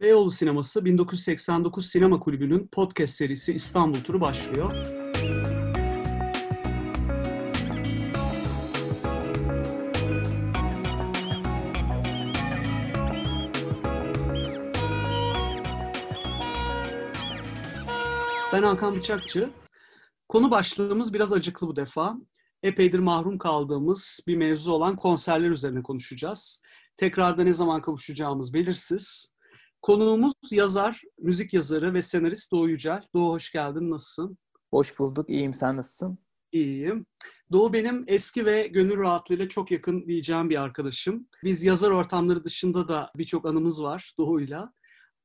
Beyoğlu Sineması 1989 Sinema Kulübü'nün podcast serisi İstanbul Turu başlıyor. Ben Hakan Bıçakçı. Konu başlığımız biraz acıklı bu defa. Epeydir mahrum kaldığımız bir mevzu olan konserler üzerine konuşacağız. Tekrarda ne zaman kavuşacağımız belirsiz. Konuğumuz yazar, müzik yazarı ve senarist Doğu Yücel. Doğu hoş geldin, nasılsın? Hoş bulduk, iyiyim. Sen nasılsın? İyiyim. Doğu benim eski ve gönül rahatlığıyla çok yakın diyeceğim bir arkadaşım. Biz yazar ortamları dışında da birçok anımız var Doğu'yla.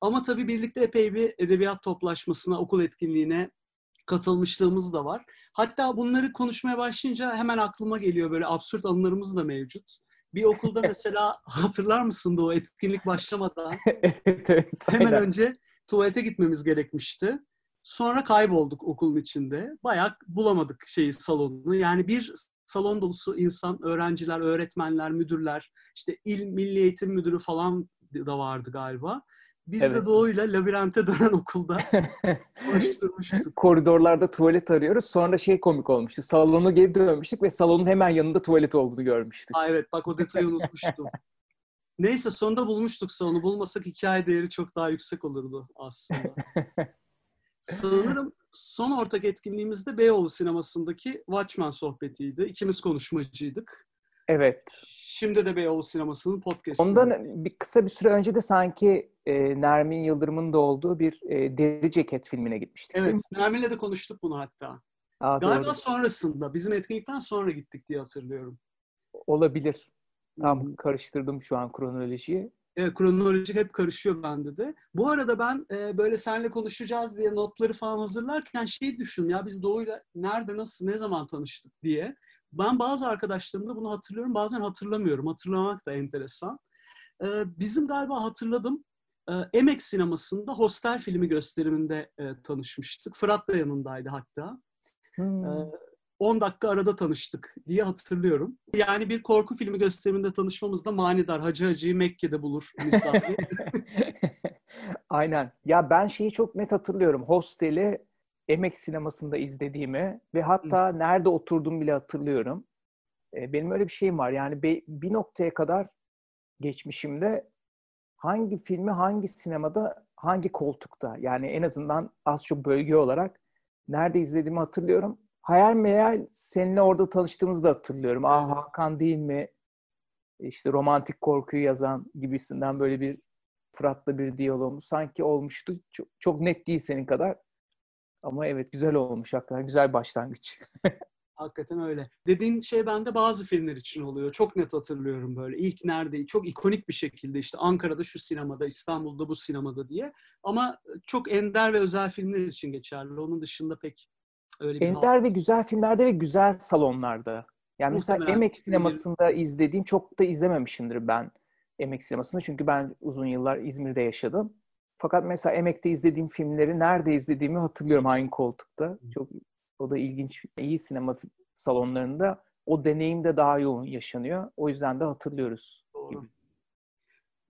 Ama tabii birlikte epey bir edebiyat toplaşmasına, okul etkinliğine katılmışlığımız da var. Hatta bunları konuşmaya başlayınca hemen aklıma geliyor böyle absürt anılarımız da mevcut. Bir okulda mesela hatırlar mısın da o etkinlik başlamadan evet, evet. hemen aynen. önce tuvalete gitmemiz gerekmişti. Sonra kaybolduk okulun içinde. Bayağı bulamadık şeyi salonunu. Yani bir salon dolusu insan, öğrenciler, öğretmenler, müdürler, işte il milli eğitim müdürü falan da vardı galiba. Biz de Evet. Doğu'yla labirente dönen okulda koşturmuştuk. Koridorlarda tuvalet arıyoruz. Sonra şey komik olmuştu. Salona geri dönmüştük ve salonun hemen yanında tuvalet olduğunu görmüştük. Aa, evet bak o detayı unutmuştum. Neyse sonunda bulmuştuk salonu. Bulmasak hikaye değeri çok daha yüksek olurdu aslında. Sanırım son ortak etkinliğimizde Beyoğlu sinemasındaki Watchmen sohbetiydi. İkimiz konuşmacıydık. evet. Şimdi de Beyoğlu sinemasının podcast'ı. Ondan bir kısa bir süre önce de sanki e, Nermin Yıldırım'ın da olduğu bir e, deri ceket filmine gitmiştik Evet, mi? Nermin'le de konuştuk bunu hatta. Aa, Galiba doğru. sonrasında, bizim etkinlikten sonra gittik diye hatırlıyorum. Olabilir. Tam karıştırdım şu an kronolojiyi. Evet, kronolojik hep karışıyor bende de. Bu arada ben e, böyle seninle konuşacağız diye notları falan hazırlarken şey düşün ya biz Doğu'yla nerede, nasıl, ne zaman tanıştık diye. Ben bazı arkadaşlarımda bunu hatırlıyorum, bazen hatırlamıyorum. Hatırlamak da enteresan. E, bizim galiba hatırladım, e, Emek sinemasında Hostel filmi gösteriminde e, tanışmıştık. Fırat da yanındaydı hatta. Hmm. Ee, 10 dakika arada tanıştık diye hatırlıyorum. Yani bir korku filmi gösteriminde tanışmamız da manidar. Hacı Hacı'yı Mekke'de bulur misali. Aynen. Ya ben şeyi çok net hatırlıyorum. Hostel'i Emek sinemasında izlediğimi ve hatta nerede oturduğumu bile hatırlıyorum. E, Benim öyle bir şeyim var. Yani be- bir noktaya kadar geçmişimde hangi filmi hangi sinemada hangi koltukta yani en azından az çok bölge olarak nerede izlediğimi hatırlıyorum. Hayal meyal seninle orada tanıştığımızı da hatırlıyorum. Evet. Hakan değil mi? İşte romantik korkuyu yazan gibisinden böyle bir Fırat'la bir diyalogumuz sanki olmuştu. Çok, çok net değil senin kadar. Ama evet güzel olmuş hakikaten. Güzel başlangıç. Hakikaten öyle. Dediğin şey bende bazı filmler için oluyor. Çok net hatırlıyorum böyle. İlk nerede? Çok ikonik bir şekilde işte Ankara'da şu sinemada, İstanbul'da bu sinemada diye. Ama çok ender ve özel filmler için geçerli. Onun dışında pek öyle bir Ender ve güzel filmlerde ve güzel salonlarda. Yani mesela Muhtemelen. Emek sinemasında izlediğim çok da izlememişimdir ben Emek sinemasında. Çünkü ben uzun yıllar İzmir'de yaşadım. Fakat mesela Emek'te izlediğim filmleri nerede izlediğimi hatırlıyorum hangi koltukta. Çok o da ilginç. İyi sinema salonlarında o deneyim de daha yoğun yaşanıyor. O yüzden de hatırlıyoruz. Doğru.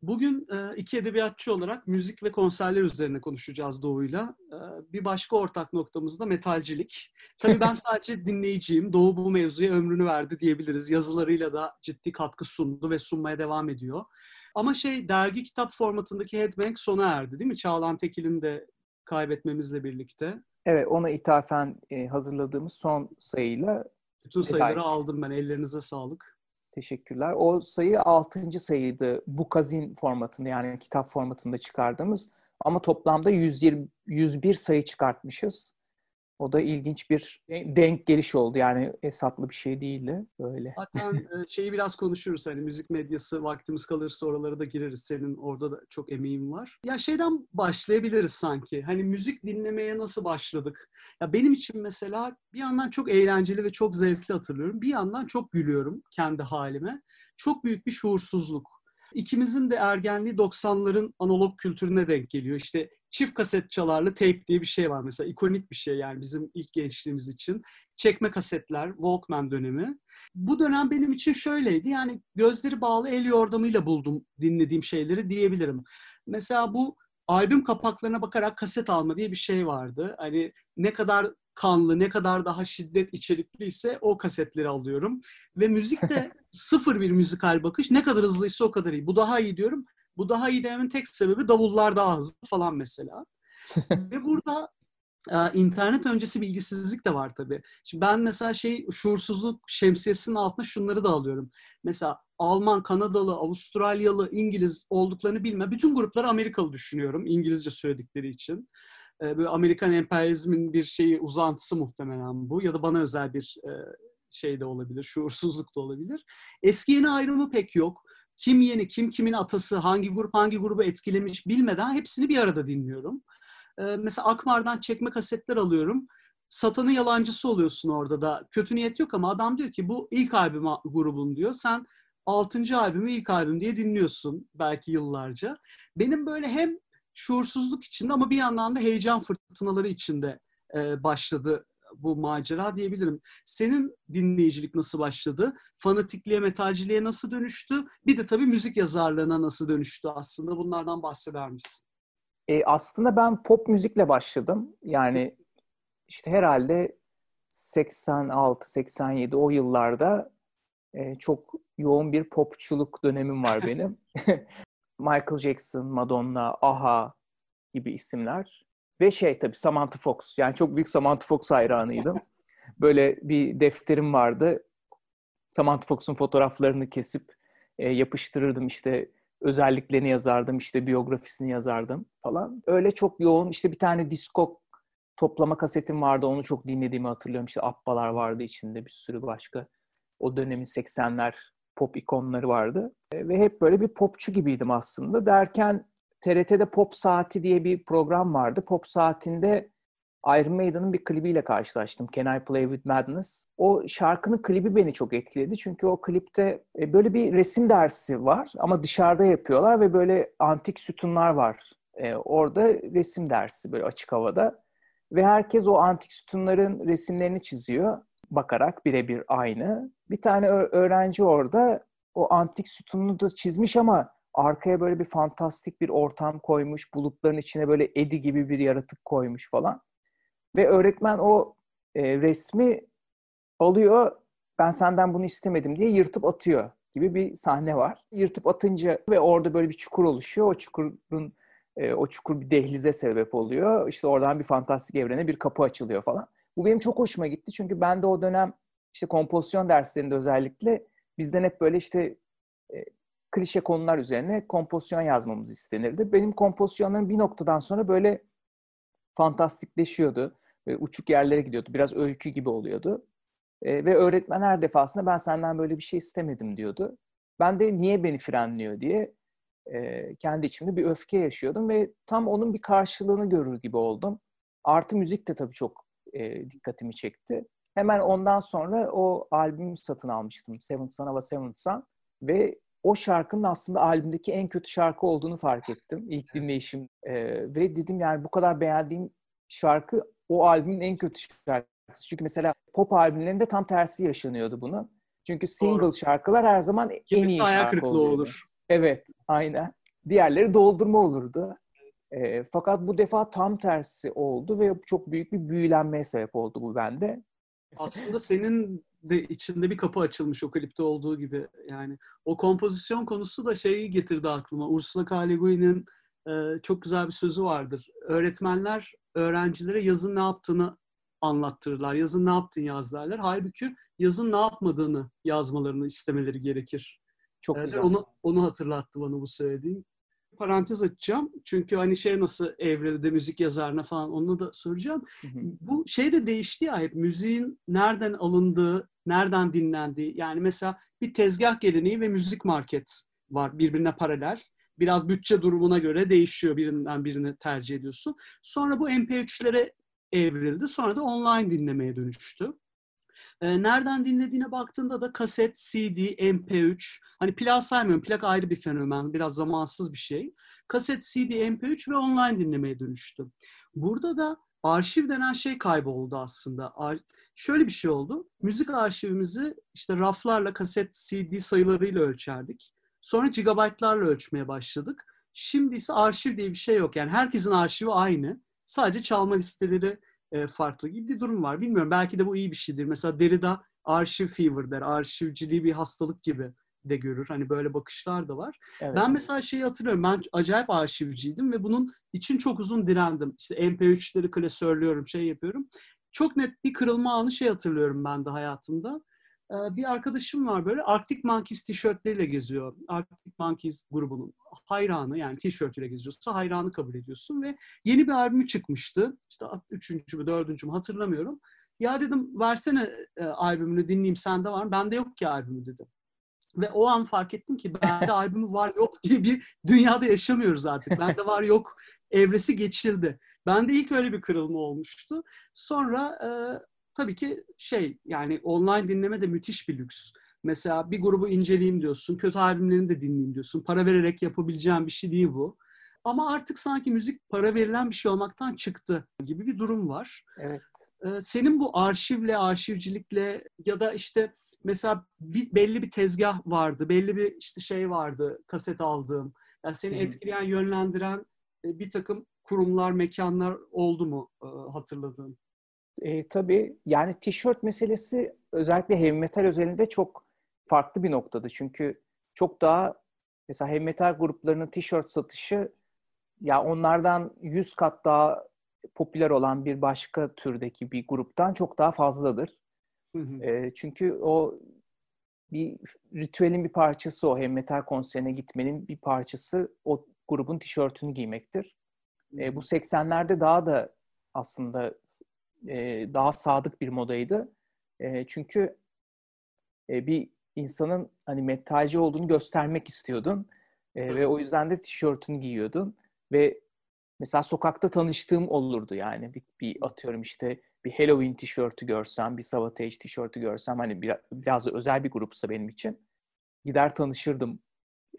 Bugün e, iki edebiyatçı olarak müzik ve konserler üzerine konuşacağız Doğu'yla. E, Bir başka ortak noktamız da metalcilik. Tabii ben sadece dinleyiciyim. Doğu bu mevzuya ömrünü verdi diyebiliriz. Yazılarıyla da ciddi katkı sundu ve sunmaya devam ediyor. Ama şey dergi kitap formatındaki Headbang sona erdi değil mi? Çağlan Tekin'in de kaybetmemizle birlikte. Evet ona ithafen e, hazırladığımız son sayıyla Bütün sayıları etti. aldım ben. Ellerinize sağlık. Teşekkürler. O sayı 6. sayıydı. Bu kazin formatında yani kitap formatında çıkardığımız. Ama toplamda 120, 101 sayı çıkartmışız. O da ilginç bir denk geliş oldu. Yani hesaplı bir şey değildi. Böyle. Zaten e, şeyi biraz konuşuruz hani müzik medyası vaktimiz kalırsa oralara da gireriz. Senin orada da çok emeğin var. Ya şeyden başlayabiliriz sanki. Hani müzik dinlemeye nasıl başladık? Ya benim için mesela bir yandan çok eğlenceli ve çok zevkli hatırlıyorum. Bir yandan çok gülüyorum kendi halime. Çok büyük bir şuursuzluk. İkimizin de ergenliği 90'ların analog kültürüne denk geliyor. İşte çift kaset çalarlı tape diye bir şey var mesela. ikonik bir şey yani bizim ilk gençliğimiz için. Çekme kasetler, Walkman dönemi. Bu dönem benim için şöyleydi. Yani gözleri bağlı el yordamıyla buldum dinlediğim şeyleri diyebilirim. Mesela bu albüm kapaklarına bakarak kaset alma diye bir şey vardı. Hani ne kadar kanlı, ne kadar daha şiddet içerikliyse o kasetleri alıyorum. Ve müzik de sıfır bir müzikal bakış. Ne kadar hızlıysa o kadar iyi. Bu daha iyi diyorum. Bu daha iyi dememin tek sebebi davullar daha hızlı falan mesela. Ve burada e, internet öncesi bilgisizlik de var tabii. Şimdi ben mesela şey şuursuzluk şemsiyesinin altına şunları da alıyorum. Mesela Alman, Kanadalı, Avustralyalı, İngiliz olduklarını bilme. Bütün grupları Amerikalı düşünüyorum İngilizce söyledikleri için. E, böyle Amerikan emperyalizmin bir şeyi uzantısı muhtemelen bu. Ya da bana özel bir e, şey de olabilir, şuursuzluk da olabilir. Eski yeni ayrımı pek yok. Kim yeni, kim kimin atası, hangi grup hangi grubu etkilemiş bilmeden hepsini bir arada dinliyorum. Ee, mesela Akmar'dan çekme kasetler alıyorum. Satanın yalancısı oluyorsun orada da. Kötü niyet yok ama adam diyor ki bu ilk albüm grubun diyor. Sen altıncı albümü ilk albüm diye dinliyorsun belki yıllarca. Benim böyle hem şuursuzluk içinde ama bir yandan da heyecan fırtınaları içinde e, başladı bu macera diyebilirim. Senin dinleyicilik nasıl başladı? Fanatikliğe, metalciliğe nasıl dönüştü? Bir de tabii müzik yazarlığına nasıl dönüştü aslında? Bunlardan bahseder misin? E, aslında ben pop müzikle başladım. Yani işte herhalde 86-87 o yıllarda e, çok yoğun bir popçuluk dönemim var benim. Michael Jackson, Madonna, Aha gibi isimler. Ve şey tabii Samantha Fox. Yani çok büyük Samantha Fox hayranıydım. Böyle bir defterim vardı. Samantha Fox'un fotoğraflarını kesip e, yapıştırırdım işte özelliklerini yazardım, işte biyografisini yazardım falan. Öyle çok yoğun işte bir tane disco toplama kasetim vardı. Onu çok dinlediğimi hatırlıyorum. İşte Abbalar vardı içinde bir sürü başka. O dönemin 80'ler pop ikonları vardı. E, ve hep böyle bir popçu gibiydim aslında. Derken TRT'de Pop Saati diye bir program vardı. Pop Saati'nde Iron Maiden'ın bir klibiyle karşılaştım. Can I Play With Madness? O şarkının klibi beni çok etkiledi. Çünkü o klipte e, böyle bir resim dersi var ama dışarıda yapıyorlar ve böyle antik sütunlar var. E, orada resim dersi böyle açık havada. Ve herkes o antik sütunların resimlerini çiziyor. Bakarak birebir aynı. Bir tane öğrenci orada o antik sütununu da çizmiş ama arkaya böyle bir fantastik bir ortam koymuş. Bulutların içine böyle Edi gibi bir yaratık koymuş falan. Ve öğretmen o e, resmi alıyor, ben senden bunu istemedim diye yırtıp atıyor gibi bir sahne var. Yırtıp atınca ve orada böyle bir çukur oluşuyor. O çukurun e, o çukur bir dehlize sebep oluyor. İşte oradan bir fantastik evrene bir kapı açılıyor falan. Bu benim çok hoşuma gitti çünkü ben de o dönem işte kompozisyon derslerinde özellikle bizden hep böyle işte klişe konular üzerine kompozisyon yazmamız istenirdi. Benim kompozisyonlarım bir noktadan sonra böyle fantastikleşiyordu. Böyle uçuk yerlere gidiyordu. Biraz öykü gibi oluyordu. E, ve öğretmen her defasında ben senden böyle bir şey istemedim diyordu. Ben de niye beni frenliyor diye e, kendi içimde bir öfke yaşıyordum ve tam onun bir karşılığını görür gibi oldum. Artı müzik de tabii çok e, dikkatimi çekti. Hemen ondan sonra o albümü satın almıştım. Seventh Son of a Seventh Son. Ve o şarkının aslında albümdeki en kötü şarkı olduğunu fark ettim ilk dinleyişim. E, ve dedim yani bu kadar beğendiğim şarkı o albümün en kötü şarkısı. Çünkü mesela pop albümlerinde tam tersi yaşanıyordu bunu. Çünkü single Doğru. şarkılar her zaman en iyi şarkı oluyordu. olur. Evet, aynen. Diğerleri doldurma olurdu. E, fakat bu defa tam tersi oldu ve çok büyük bir büyülenmeye sebep oldu bu bende. Aslında senin de içinde bir kapı açılmış o klipte olduğu gibi. Yani o kompozisyon konusu da şeyi getirdi aklıma. Ursula K. Le Guin'in e, çok güzel bir sözü vardır. Öğretmenler öğrencilere yazın ne yaptığını anlattırırlar. Yazın ne yaptın yaz derler. Halbuki yazın ne yapmadığını yazmalarını istemeleri gerekir. Çok ee, güzel. Onu, onu hatırlattı bana bu söylediğin. Parantez açacağım. Çünkü hani şey nasıl evrildi müzik yazarına falan onu da soracağım. Hı hı. Bu şey de değişti ya hep müziğin nereden alındığı, nereden dinlendiği. Yani mesela bir tezgah geleneği ve müzik market var birbirine paralel biraz bütçe durumuna göre değişiyor. Birinden birini tercih ediyorsun. Sonra bu MP3'lere evrildi. Sonra da online dinlemeye dönüştü. E, nereden dinlediğine baktığında da kaset, CD, MP3, hani plak saymıyorum, plak ayrı bir fenomen, biraz zamansız bir şey. Kaset, CD, MP3 ve online dinlemeye dönüştü. Burada da arşiv denen şey kayboldu aslında. Ar- şöyle bir şey oldu. Müzik arşivimizi işte raflarla, kaset, CD sayılarıyla ölçerdik. Sonra gigabaytlarla ölçmeye başladık. Şimdi ise arşiv diye bir şey yok. Yani herkesin arşivi aynı. Sadece çalma listeleri e, farklı gibi bir durum var. Bilmiyorum belki de bu iyi bir şeydir. Mesela Derrida arşiv fever der. Arşivciliği bir hastalık gibi de görür. Hani böyle bakışlar da var. Evet. Ben mesela şeyi hatırlıyorum. Ben acayip arşivciydim ve bunun için çok uzun direndim. İşte MP3'leri klasörlüyorum, şey yapıyorum. Çok net bir kırılma anı şey hatırlıyorum ben de hayatımda. Ee, bir arkadaşım var böyle Arctic Monkeys tişörtleriyle geziyor. Arctic Monkeys grubunun hayranı yani tişörtüyle geziyorsa hayranı kabul ediyorsun ve yeni bir albümü çıkmıştı. İşte üçüncü mü dördüncü mü hatırlamıyorum. Ya dedim versene e, albümünü dinleyeyim sende var mı? Bende yok ki albümü dedim. Ve o an fark ettim ki bende albümü var yok diye bir dünyada yaşamıyoruz artık. Bende var yok evresi geçildi. Bende ilk öyle bir kırılma olmuştu. Sonra e, tabii ki şey yani online dinleme de müthiş bir lüks. Mesela bir grubu inceleyeyim diyorsun, kötü albümlerini de dinleyeyim diyorsun. Para vererek yapabileceğim bir şey değil bu. Ama artık sanki müzik para verilen bir şey olmaktan çıktı gibi bir durum var. Evet. Ee, senin bu arşivle, arşivcilikle ya da işte mesela bir, belli bir tezgah vardı, belli bir işte şey vardı, kaset aldığım. Yani seni hmm. etkileyen, yönlendiren e, bir takım kurumlar, mekanlar oldu mu e, hatırladığın? E, tabii yani tişört meselesi özellikle heavy metal özelinde çok farklı bir noktadı. Çünkü çok daha mesela heavy metal gruplarının tişört satışı ya onlardan 100 kat daha popüler olan bir başka türdeki bir gruptan çok daha fazladır. Hı hı. E, çünkü o bir ritüelin bir parçası o. Hem metal konserine gitmenin bir parçası o grubun tişörtünü giymektir. E, bu 80'lerde daha da aslında e, daha sadık bir modaydı. E, çünkü e, bir insanın hani metalci olduğunu göstermek istiyordun. E, ve o yüzden de tişörtünü giyiyordun. Ve mesela sokakta tanıştığım olurdu yani. Bir, bir atıyorum işte bir Halloween tişörtü görsem, bir Savatage tişörtü görsem hani biraz, biraz da özel bir grupsa benim için gider tanışırdım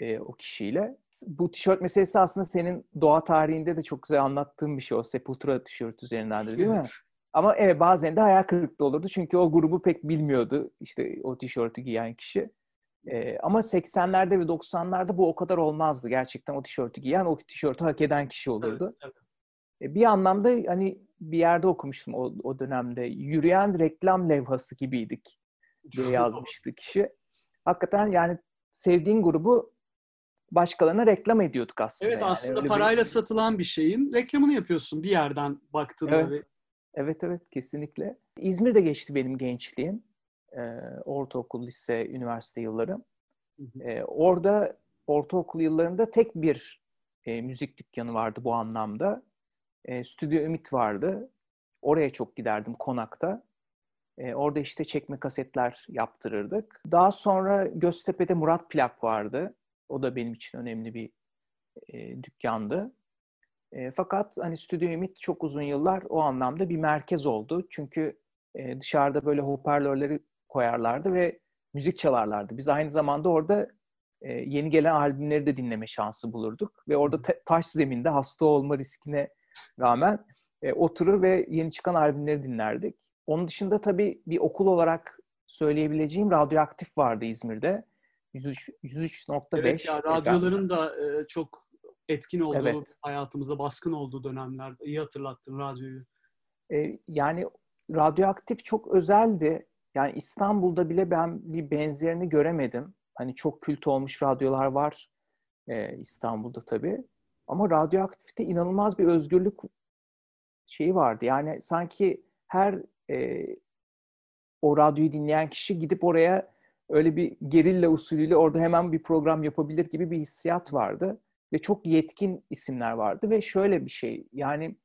e, o kişiyle. Bu tişört meselesi aslında senin doğa tarihinde de çok güzel anlattığın bir şey o Sepultura tişört üzerinden de değil mi? Ama evet bazen de hayal kırıklığı olurdu çünkü o grubu pek bilmiyordu işte o tişörtü giyen kişi. Ee, ama 80'lerde ve 90'larda bu o kadar olmazdı. Gerçekten o tişörtü giyen, o tişörtü hak eden kişi olurdu. Evet, evet. Bir anlamda hani bir yerde okumuştum o, o dönemde. Yürüyen reklam levhası gibiydik diye yazmıştı kişi. Hakikaten yani sevdiğin grubu başkalarına reklam ediyorduk aslında. Evet yani. aslında Öyle parayla bir... satılan bir şeyin reklamını yapıyorsun bir yerden baktığında. Evet. Evet evet kesinlikle. İzmir'de geçti benim gençliğim. Ee, ortaokul, lise, üniversite yıllarım. Ee, orada ortaokul yıllarında tek bir e, müzik dükkanı vardı bu anlamda. E, Stüdyo Ümit vardı. Oraya çok giderdim konakta. E, orada işte çekme kasetler yaptırırdık. Daha sonra Göztepe'de Murat Plak vardı. O da benim için önemli bir e, dükkandı. E, fakat hani Stüdyo Ümit çok uzun yıllar o anlamda bir merkez oldu. Çünkü e, dışarıda böyle hoparlörleri koyarlardı ve müzik çalarlardı. Biz aynı zamanda orada e, yeni gelen albümleri de dinleme şansı bulurduk. Ve orada ta- taş zeminde hasta olma riskine rağmen e, oturur ve yeni çıkan albümleri dinlerdik. Onun dışında tabii bir okul olarak söyleyebileceğim radyoaktif vardı İzmir'de. 103.5 103. Evet ya radyoların da e, çok etkin olduğu, evet. hayatımıza baskın olduğu dönemlerde. İyi hatırlattın radyoyu. E, yani radyoaktif çok özeldi. Yani İstanbul'da bile ben bir benzerini göremedim. Hani çok kült olmuş radyolar var e, İstanbul'da tabii. Ama radyoaktifte inanılmaz bir özgürlük şeyi vardı. Yani sanki her e, o radyoyu dinleyen kişi gidip oraya öyle bir gerilla usulüyle orada hemen bir program yapabilir gibi bir hissiyat vardı. Ve çok yetkin isimler vardı ve şöyle bir şey yani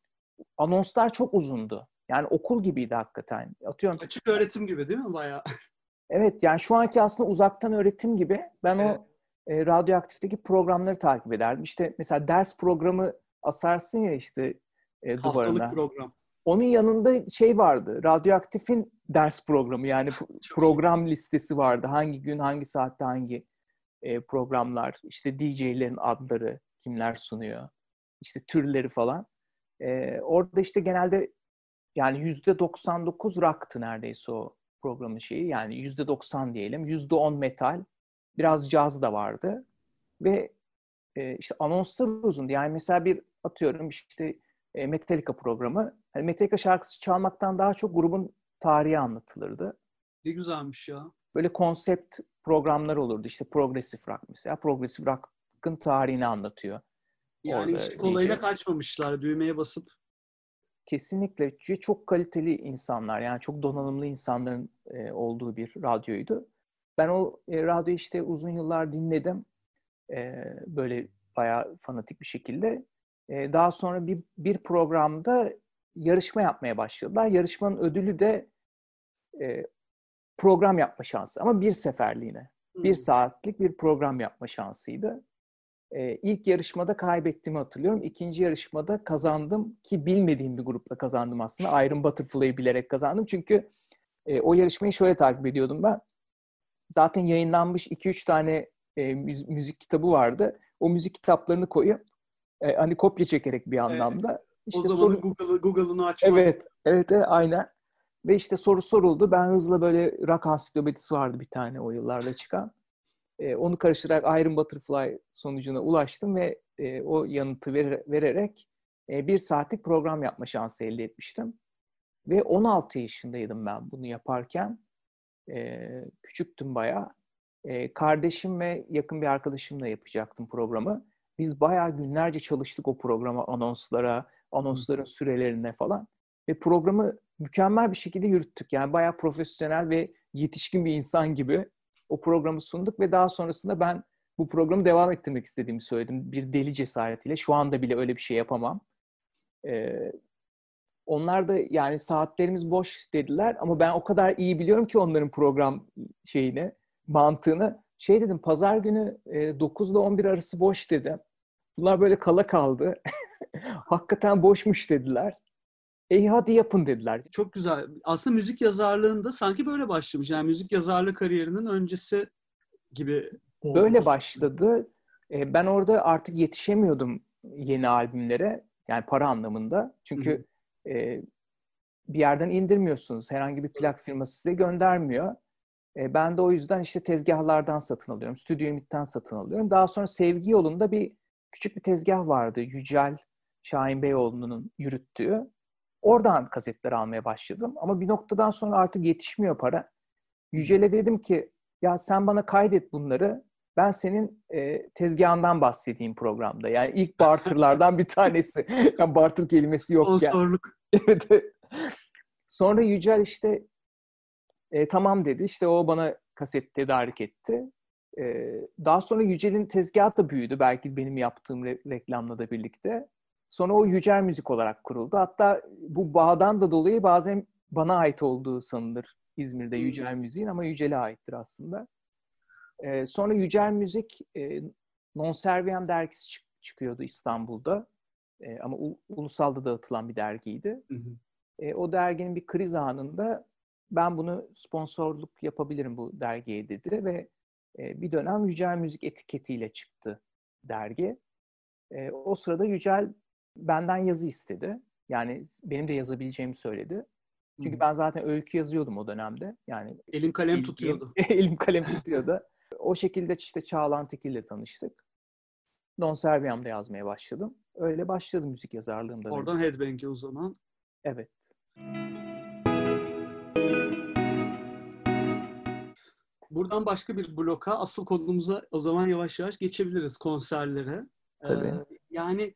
anonslar çok uzundu. Yani okul gibiydi hakikaten. Atıyorum. Açık öğretim gibi değil mi bayağı? Evet yani şu anki aslında uzaktan öğretim gibi. Ben evet. o e, radyoaktifteki programları takip ederdim. İşte mesela ders programı asarsın ya işte e, duvarına. Haftalık program. Onun yanında şey vardı. Radyoaktif'in ders programı yani program listesi vardı. Hangi gün, hangi saatte hangi e, programlar, işte DJ'lerin adları, kimler sunuyor, işte türleri falan. E, orada işte genelde yani yüzde 99 rock'tı neredeyse o programın şeyi. Yani yüzde 90 diyelim. Yüzde 10 metal, biraz caz da vardı. Ve e, işte anonslar uzun. Yani mesela bir atıyorum işte e, Metallica programı. Yani Metallica şarkısı çalmaktan daha çok grubun tarihi anlatılırdı. Ne güzelmiş ya. Böyle konsept programlar olurdu. İşte Progressive Rock mesela. Progressive Rock'ın tarihini anlatıyor. Yani Orada işte kolayına DJ. kaçmamışlar. Düğmeye basıp Kesinlikle çok kaliteli insanlar yani çok donanımlı insanların e, olduğu bir radyoydu. Ben o e, radyoyu işte uzun yıllar dinledim. E, böyle bayağı fanatik bir şekilde. E, daha sonra bir, bir programda yarışma yapmaya başladılar. Yarışmanın ödülü de e, program yapma şansı ama bir seferliğine. Bir Hmm. saatlik bir program yapma şansıydı. Ee, ilk yarışmada kaybettiğimi hatırlıyorum. İkinci yarışmada kazandım ki bilmediğim bir grupla kazandım aslında. Iron Butterfly'ı bilerek kazandım. Çünkü e, o yarışmayı şöyle takip ediyordum ben. Zaten yayınlanmış 2-3 tane e, müz- müzik kitabı vardı. O müzik kitaplarını koyup e, hani kopya çekerek bir anlamda. o İşte zaman soru- Google'ını açmak. Evet, evet, evet, aynen. Ve işte soru soruldu. Ben hızla böyle rock ansiklopedisi vardı bir tane o yıllarda çıkan. Ee, onu karıştırarak Iron Butterfly sonucuna ulaştım ve e, o yanıtı ver- vererek e, bir saatlik program yapma şansı elde etmiştim. Ve 16 yaşındaydım ben bunu yaparken. E, küçüktüm bayağı. E, kardeşim ve yakın bir arkadaşımla yapacaktım programı. Biz bayağı günlerce çalıştık o programa, anonslara, anonsların sürelerine falan. Ve programı mükemmel bir şekilde yürüttük. Yani bayağı profesyonel ve yetişkin bir insan gibi o programı sunduk ve daha sonrasında ben bu programı devam ettirmek istediğimi söyledim. Bir deli cesaretiyle. Şu anda bile öyle bir şey yapamam. Ee, onlar da yani saatlerimiz boş dediler ama ben o kadar iyi biliyorum ki onların program şeyini, mantığını. Şey dedim pazar günü e, 9 ile 11 arası boş dedim. Bunlar böyle kala kaldı. Hakikaten boşmuş dediler. E hadi yapın dediler. Çok güzel. Aslında müzik yazarlığında sanki böyle başlamış. Yani müzik yazarlığı kariyerinin öncesi gibi olmuş. Böyle başladı. E, ben orada artık yetişemiyordum yeni albümlere. Yani para anlamında. Çünkü e, bir yerden indirmiyorsunuz. Herhangi bir plak firması size göndermiyor. E, ben de o yüzden işte tezgahlardan satın alıyorum. Stüdyo Ümit'ten satın alıyorum. Daha sonra Sevgi Yolu'nda bir küçük bir tezgah vardı. Yücel Şahin Beyoğlu'nun yürüttüğü. Oradan kasetler almaya başladım. Ama bir noktadan sonra artık yetişmiyor para. Yücel'e dedim ki ya sen bana kaydet bunları. Ben senin e, tezgahından bahsedeyim programda. Yani ilk barterlardan bir tanesi. Yani barter kelimesi yok. Yani. Sponsorluk. Evet. Sonra Yücel işte e, tamam dedi. İşte o bana kaset tedarik etti. E, daha sonra Yücel'in tezgahı da büyüdü. Belki benim yaptığım re- reklamla da birlikte. Sonra o Yücel Müzik olarak kuruldu. Hatta bu bağdan da dolayı bazen bana ait olduğu sanılır İzmir'de Hmm. Yücel Müziğin ama Yücel'e aittir aslında. E, sonra Yücel Müzik e, Non Serviam dergisi çık- çıkıyordu İstanbul'da. E, ama u- ulusalda dağıtılan bir dergiydi. Hı hı. E, o derginin bir kriz anında ben bunu sponsorluk yapabilirim bu dergiye dedi ve e, bir dönem Yücel Müzik etiketiyle çıktı dergi. E, o sırada Yücel benden yazı istedi. Yani benim de yazabileceğimi söyledi. Çünkü ben zaten öykü yazıyordum o dönemde. Yani Elim kalem bildiğim- tutuyordu. elim kalem tutuyordu. O şekilde işte Çağlan Tekil'le tanıştık. Non Serviam'da yazmaya başladım. Öyle başladı müzik yazarlığımda. Oradan Headbang'e uzanan. Evet. Buradan başka bir bloka, asıl konumuza o zaman yavaş yavaş geçebiliriz konserlere. Tabii. Ee, yani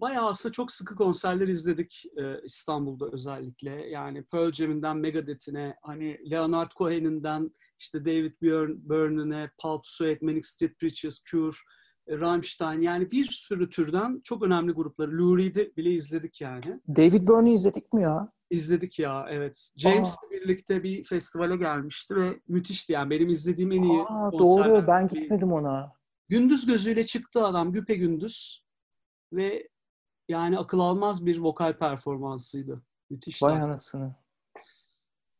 bayağı aslında çok sıkı konserler izledik e, İstanbul'da özellikle. Yani Pearl Jam'inden Megadeth'ine, hani Leonard Cohen'inden işte David Byrne, Byrne'ine, Pulp Suede, Manic Street Preachers, Cure, e, Rammstein yani bir sürü türden çok önemli grupları. Lou Reed'i bile izledik yani. David Byrne'ı izledik mi ya? İzledik ya evet. James'le birlikte bir festivale gelmişti ve müthişti yani benim izlediğim en iyi Aa, doğru ben gitmedim ona. Gündüz gözüyle çıktı adam güpe gündüz ve yani akıl almaz bir vokal performansıydı. Müthişti. Vay anasını.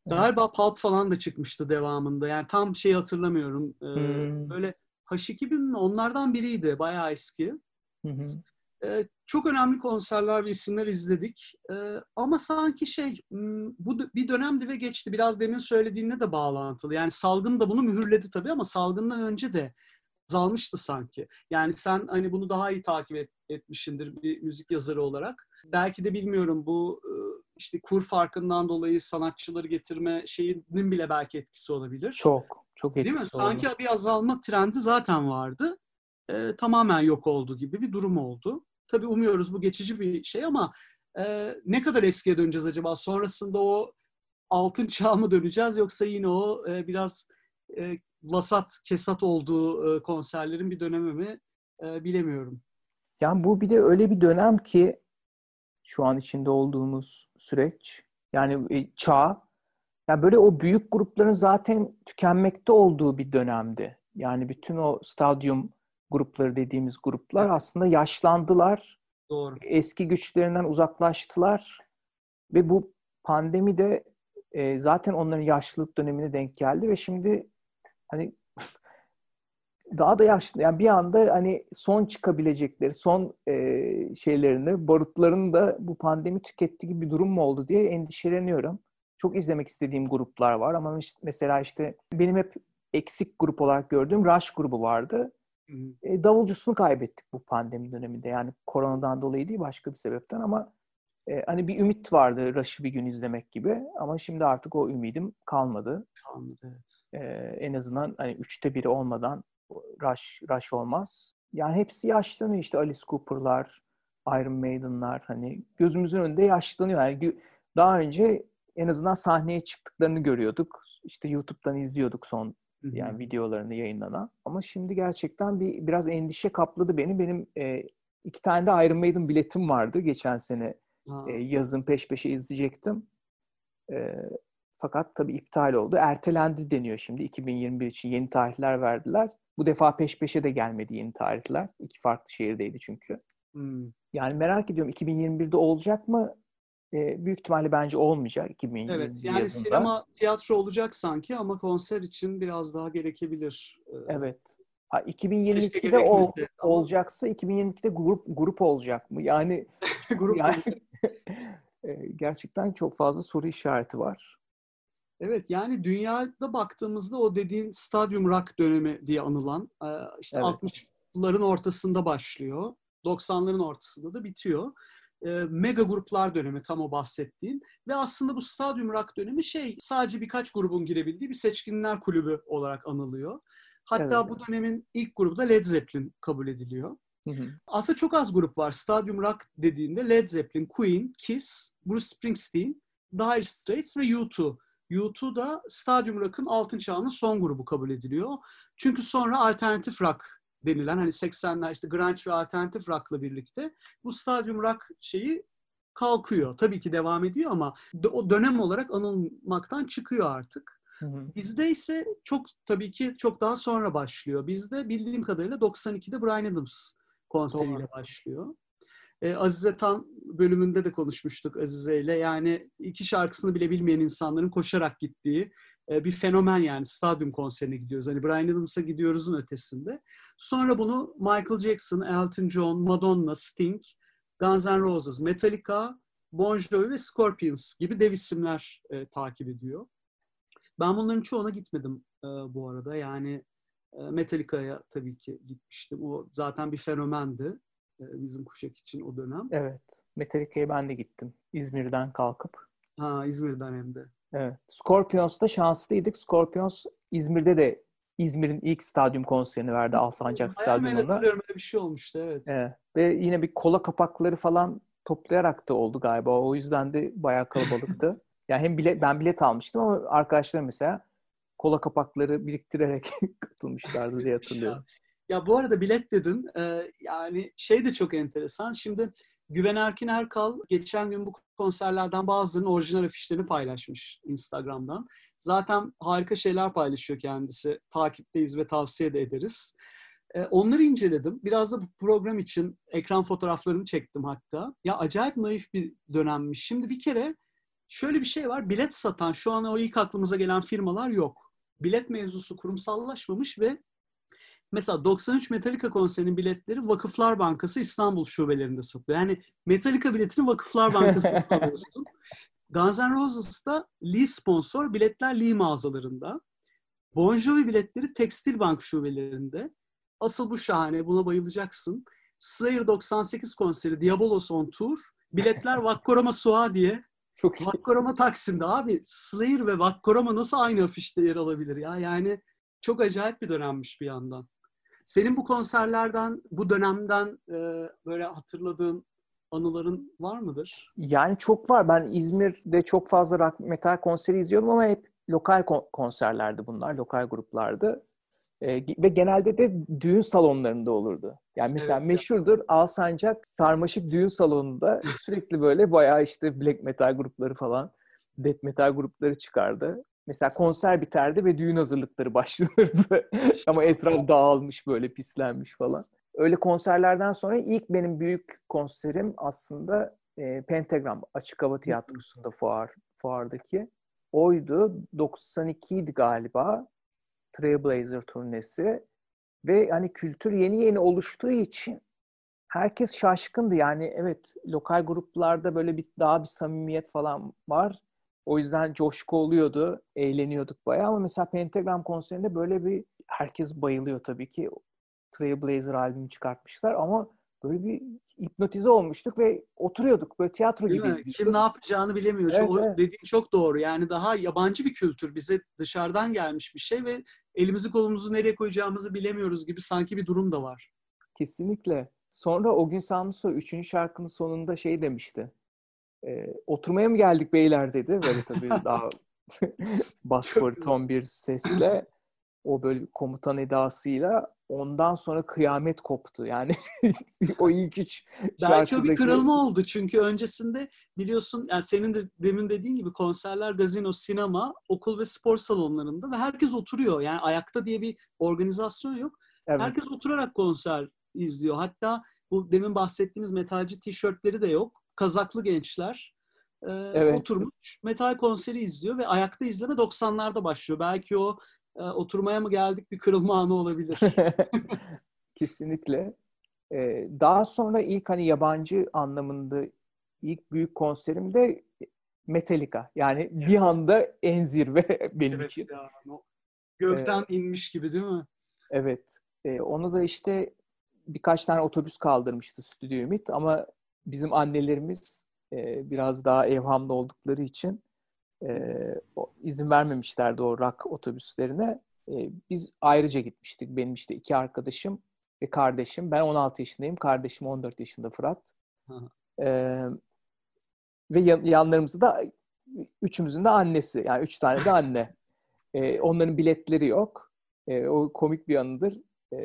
Galiba Pulp falan da çıkmıştı devamında. Yani tam şey hatırlamıyorum. Ee, Hmm. Böyle H2000 mi? Onlardan biriydi. Bayağı eski. Hı hı. Ee, çok önemli konserler ve isimler izledik. Ee, ama sanki şey, hmm, bu bir dönemdi ve geçti. Biraz demin söylediğinle de bağlantılı. Yani salgın da bunu mühürledi tabii ama salgından önce de azalmıştı sanki. Yani sen hani bunu daha iyi takip et, etmişindir bir müzik yazarı olarak. Belki de bilmiyorum bu işte kur farkından dolayı sanatçıları getirme şeyinin bile belki etkisi olabilir. Çok, çok etkisi Değil mi? oldu. Sanki bir azalma trendi zaten vardı. E, tamamen yok oldu gibi bir durum oldu. Tabii umuyoruz bu geçici bir şey ama e, ne kadar eskiye döneceğiz acaba? Sonrasında o altın çağ mı döneceğiz yoksa yine o e, biraz e, vasat, kesat olduğu e, konserlerin bir dönemi mi e, bilemiyorum. Yani bu bir de öyle bir dönem ki şu an içinde olduğumuz süreç yani e, çağ yani böyle o büyük grupların zaten tükenmekte olduğu bir dönemdi. Yani bütün o stadyum grupları dediğimiz gruplar Evet. aslında yaşlandılar. Doğru. Eski güçlerinden uzaklaştılar. Ve bu pandemi de e, zaten onların yaşlılık dönemine denk geldi ve şimdi hani daha da yaşlı yani bir anda hani son çıkabilecekleri son e, şeylerini barutlarını da bu pandemi tüketti gibi bir durum mu oldu diye endişeleniyorum. Çok izlemek istediğim gruplar var ama mesela işte benim hep eksik grup olarak gördüğüm Rush grubu vardı. E, davulcusunu kaybettik bu pandemi döneminde. Yani koronadan dolayı değil başka bir sebepten ama e, hani bir ümit vardı Rush'ı bir gün izlemek gibi ama şimdi artık o ümidim kalmadı. Kalmadı, evet. E, en azından hani üçte biri olmadan Rush, Rush olmaz. Yani hepsi yaşlanıyor işte Alice Cooper'lar, Iron Maiden'lar hani gözümüzün önünde yaşlanıyor. Yani daha önce en azından sahneye çıktıklarını görüyorduk. İşte YouTube'dan izliyorduk son yani videolarını yayınlanan. Ama şimdi gerçekten bir biraz endişe kapladı beni. Benim e, iki tane de Iron Maiden biletim vardı geçen sene Ha, e, yazın peş peşe izleyecektim. E, fakat tabii iptal oldu. Ertelendi deniyor şimdi. 2021 için yeni tarihler verdiler. Bu defa peş peşe de gelmedi yeni tarihler. İki farklı şehirdeydi çünkü. hmm. Yani merak ediyorum 2021'de olacak mı? E, büyük ihtimalle bence olmayacak 2021 Evet, yani yazında. sinema, tiyatro olacak sanki ama konser için biraz daha gerekebilir. Ee, Evet. Ha, Keşke 2022'de ol, ama- olacaksa 2022'de grup grup olacak mı? Yani grup yani e, gerçekten çok fazla soru işareti var. Evet yani dünyada baktığımızda o dediğin stadyum rock dönemi diye anılan e, işte Evet. 60'ların ortasında başlıyor. 90'ların ortasında da bitiyor. E, Mega gruplar dönemi tam o bahsettiğin ve aslında bu stadyum rock dönemi şey sadece birkaç grubun girebildiği bir seçkinler kulübü olarak anılıyor. Hatta Evet. bu dönemin ilk grubu da Led Zeppelin kabul ediliyor. Hı hı. Aslında çok az grup var. Stadyum Rock dediğinde Led Zeppelin, Queen, Kiss, Bruce Springsteen, Dire Straits ve U2. U2 da Stadyum Rock'ın altın çağının son grubu kabul ediliyor. Çünkü sonra alternatif rock denilen hani 80'ler işte grunge ve alternatif rock'la birlikte bu Stadyum Rock şeyi kalkıyor. Tabii ki devam ediyor ama o dönem olarak anılmaktan çıkıyor artık. Hı hı. Bizde ise çok tabii ki çok daha sonra başlıyor. Bizde bildiğim kadarıyla 92'de Brian Adams konseriyle Doğru. başlıyor. Ee, Azize Tan bölümünde de konuşmuştuk Azize ile. Yani iki şarkısını bile bilmeyen insanların koşarak gittiği e, bir fenomen yani stadyum konserine gidiyoruz. Hani Brian Adams'a gidiyoruzun ötesinde. Sonra bunu Michael Jackson, Elton John, Madonna, Sting, Guns N' Roses, Metallica, Bon Jovi ve Scorpions gibi dev isimler e, takip ediyor. Ben bunların çoğuna gitmedim e, bu arada. Yani e, Metallica'ya tabii ki gitmiştim. O zaten bir fenomendi e, bizim kuşak için o dönem. Evet. Metallica'ya ben de gittim. İzmir'den kalkıp. Ha İzmir'den hem de. Evet. Scorpions'ta şanslıydık. Scorpions İzmir'de de İzmir'in ilk stadyum konserini verdi Alsancak Stadyumu'nda. öyle bir şey olmuştu evet. Evet. Ve yine bir kola kapakları falan toplayarak da oldu galiba. O yüzden de bayağı kalabalıktı. yani hem bilet, ben bilet almıştım ama arkadaşlarım mesela kola kapakları biriktirerek katılmışlardı diye hatırlıyorum. Ya bu arada bilet dedin. e, yani şey de çok enteresan. Şimdi Güven Erkin Erkal geçen gün bu konserlerden bazılarının orijinal afişlerini paylaşmış Instagram'dan. Zaten harika şeyler paylaşıyor kendisi. Takipteyiz ve tavsiye de ederiz. E, onları inceledim. Biraz da bu program için ekran fotoğraflarını çektim hatta. Ya acayip naif bir dönemmiş. Şimdi bir kere şöyle bir şey var. Bilet satan şu an o ilk aklımıza gelen firmalar yok. Bilet mevzusu kurumsallaşmamış ve Mesela 93 Metallica konserinin biletleri Vakıflar Bankası İstanbul şubelerinde satılıyor. Yani Metallica biletini Vakıflar Bankası'ndan alıyorsun. Guns N' Roses'ta Lee sponsor, biletler Lee mağazalarında. Bon Jovi biletleri Tekstil Bank şubelerinde. asıl bu şahane. Buna bayılacaksın. Slayer 98 konseri Diabolos on Tour. Biletler Vakkorama Suha diye. Çok iyi. Vakkorama Taksim'de abi. Slayer ve Vakkorama nasıl aynı afişte yer alabilir ya? Yani çok acayip bir dönemmiş bir yandan. Senin bu konserlerden, bu dönemden e, böyle hatırladığın anıların var mıdır? Yani çok var. Ben İzmir'de çok fazla rock metal konseri izliyorum ama hep lokal kon- konserlerdi bunlar. Lokal gruplardı. Ee, ve genelde de düğün salonlarında olurdu. Yani mesela Evet. meşhurdur Alsancak Sarmaşık Düğün Salonu'nda sürekli böyle bayağı işte black metal grupları falan, death metal grupları çıkardı. Mesela konser biterdi ve düğün hazırlıkları başlanırdı. Ama etraf dağılmış böyle pislenmiş falan. Öyle konserlerden sonra ilk benim büyük konserim aslında e, Pentagram Açık Hava Tiyatrosu'nda fuar, fuardaki. Oydu. 92 idi galiba. Trailblazer turnesi. Ve hani kültür yeni yeni oluştuğu için herkes şaşkındı. Yani evet lokal gruplarda böyle bir daha bir samimiyet falan var. O yüzden coşku oluyordu. Eğleniyorduk bayağı ama mesela Pentagram konserinde böyle bir herkes bayılıyor tabii ki. Trailblazer albümü çıkartmışlar ama böyle bir hipnotize olmuştuk ve oturuyorduk. Böyle tiyatro Değil mi? Kim ne yapacağını bilemiyor. Evet, o evet. dediğin çok doğru. Yani daha yabancı bir kültür. Bize dışarıdan gelmiş bir şey ve elimizi kolumuzu nereye koyacağımızı bilemiyoruz gibi sanki bir durum da var. Kesinlikle. Sonra o gün Samuso 3. şarkının sonunda şey demişti. E, oturmaya mı geldik beyler dedi. Böyle tabii daha bas Çok bariton bir sesle. O böyle komutan edasıyla ondan sonra kıyamet koptu. Yani o ilk üç Belki o bir şarkıdaki- kırılma oldu çünkü öncesinde biliyorsun yani senin de demin dediğin gibi konserler, gazino, sinema, okul ve spor salonlarında ve herkes oturuyor. Yani ayakta diye bir organizasyon yok. Evet. Herkes oturarak konser izliyor. Hatta bu demin bahsettiğimiz metalci tişörtleri de yok. Kazaklı gençler e, Evet. oturmuş metal konseri izliyor ve ayakta izleme 90'larda başlıyor. Belki o e, oturmaya mı geldik bir kırılma anı olabilir. Kesinlikle. Ee, daha sonra ilk hani yabancı anlamında ilk büyük konserim de Metallica. Yani bir anda en zirve benim evet için. ya. Gökten inmiş gibi değil mi? Evet. Ee, onu da işte birkaç tane otobüs kaldırmıştı Stüdyo Ümit ama bizim annelerimiz e, biraz daha evhamlı oldukları için e, izin vermemişlerdi o rock otobüslerine. E, biz ayrıca gitmiştik. Benim işte iki arkadaşım ve kardeşim. Ben 16 yaşındayım. Kardeşim 14 yaşında Fırat. E, ve yan- yanlarımızda da üçümüzün de annesi. Yani üç tane de anne. E, onların biletleri yok. E, o komik bir anıdır. E,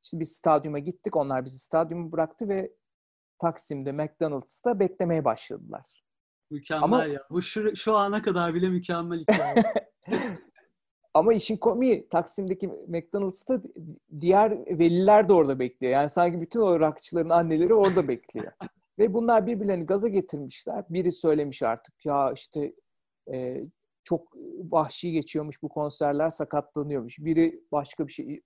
şimdi biz stadyuma gittik. Onlar bizi stadyuma bıraktı ve Taksim'de McDonald's'ta beklemeye başladılar. Mükemmel Ama- ya. Bu şu, şu ana kadar bile mükemmel hikaye. Ama işin komiği Taksim'deki McDonald's'ta diğer veliler de orada bekliyor. Yani sanki bütün o rockçıların anneleri orada bekliyor. Ve bunlar birbirlerini gaza getirmişler. Biri söylemiş artık ya işte e, çok vahşi geçiyormuş bu konserler sakatlanıyormuş. Biri başka bir şey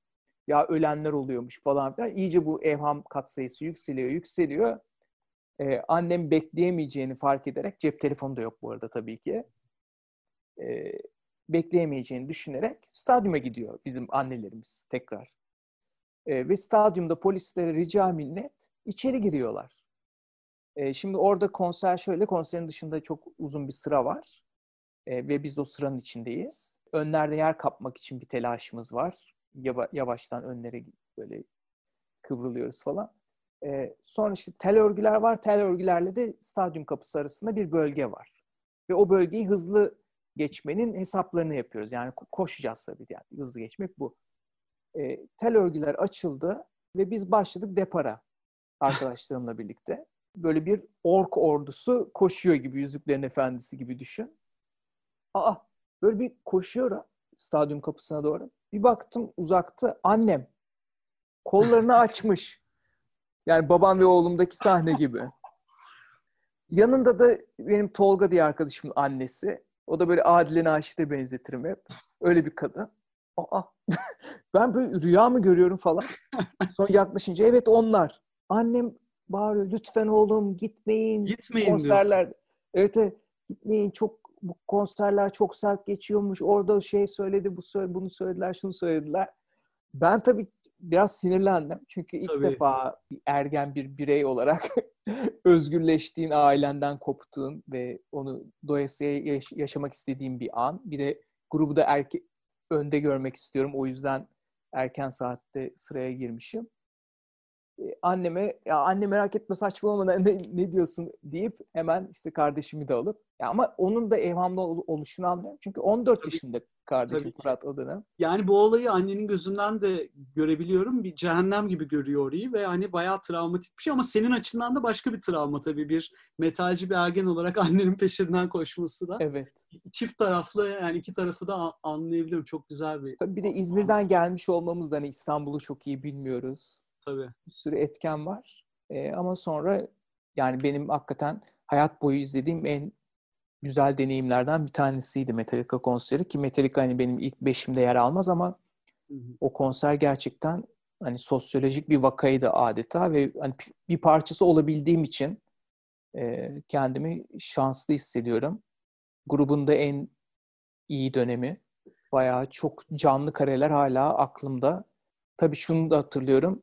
ya ölenler oluyormuş falan filan. İyice bu evham katsayısı yükseliyor yükseliyor. E, annem bekleyemeyeceğini fark ederek cep telefonu da yok bu arada tabii ki. E, bekleyemeyeceğini düşünerek stadyuma gidiyor bizim annelerimiz tekrar. E, ve stadyumda polislere rica minnet içeri giriyorlar. E, şimdi orada konser şöyle, konserin dışında çok uzun bir sıra var. E, ve biz o sıranın içindeyiz. Önlerde yer kapmak için bir telaşımız var. Yava- yavaştan önlere böyle kıvrılıyoruz falan. E, sonra işte tel örgüler var. Tel örgülerle de stadyum kapısı arasında bir bölge var. Ve o bölgeyi hızlı geçmenin hesaplarını yapıyoruz. Yani ko- koşacağız tabii. Yani hızlı geçmek bu. E, tel örgüler açıldı ve biz başladık depara arkadaşlarımla birlikte. Böyle bir ork ordusu koşuyor gibi Yüzüklerin Efendisi gibi düşün. Aa böyle bir koşuyorum stadyum kapısına doğru. Bir baktım uzakta annem kollarını açmış. Yani babam ve oğlumdaki sahne gibi. Yanında da benim Tolga diye arkadaşımın annesi. O da böyle Adile Naşit'e benzetirim hep. Öyle bir kadın. Aa, ben böyle rüya mı görüyorum falan. Sonra yaklaşınca evet onlar. Annem bağırıyor lütfen oğlum gitmeyin. Gitmeyin diyor. konserler. Evet, evet gitmeyin çok bu konserler çok sert geçiyormuş. Orada şey söyledi, bu söyle, bunu söylediler, şunu söylediler. Ben tabii biraz sinirlendim. Çünkü ilk Tabii. defa ergen bir birey olarak özgürleştiğin, ailenden koptuğun ve onu doyasıya yaş- yaşamak istediğin bir an. Bir de grubu da erke önde görmek istiyorum. O yüzden erken saatte sıraya girmişim. Anneme ya anne merak etme saçmalama ne, ne diyorsun deyip hemen işte kardeşimi de alıp ya ama onun da evhamlı ol- oluşunu anlıyorum. Çünkü 14 Tabii. yaşında kardeşim Tabii. Fırat dönem. Yani bu olayı annenin gözünden de görebiliyorum. Bir cehennem gibi görüyor orayı ve hani bayağı travmatik bir şey ama senin açından da başka bir travma tabii. Bir metalci bir ergen olarak annenin peşinden koşması da. Evet. Çift taraflı yani iki tarafı da anlayabiliyorum. Çok güzel bir Tabii bir de İzmir'den gelmiş olmamız da hani İstanbul'u çok iyi bilmiyoruz. Tabii. Bir sürü etken var. Ee, ama sonra yani benim hakikaten hayat boyu izlediğim en güzel deneyimlerden bir tanesiydi Metallica konseri ki Metallica hani benim ilk beşimde yer almaz ama Hı hı. o konser gerçekten hani sosyolojik bir vakaydı adeta ve hani bir parçası olabildiğim için e, kendimi şanslı hissediyorum. Grubun da en iyi dönemi. Bayağı çok canlı kareler hala aklımda. Tabii şunu da hatırlıyorum.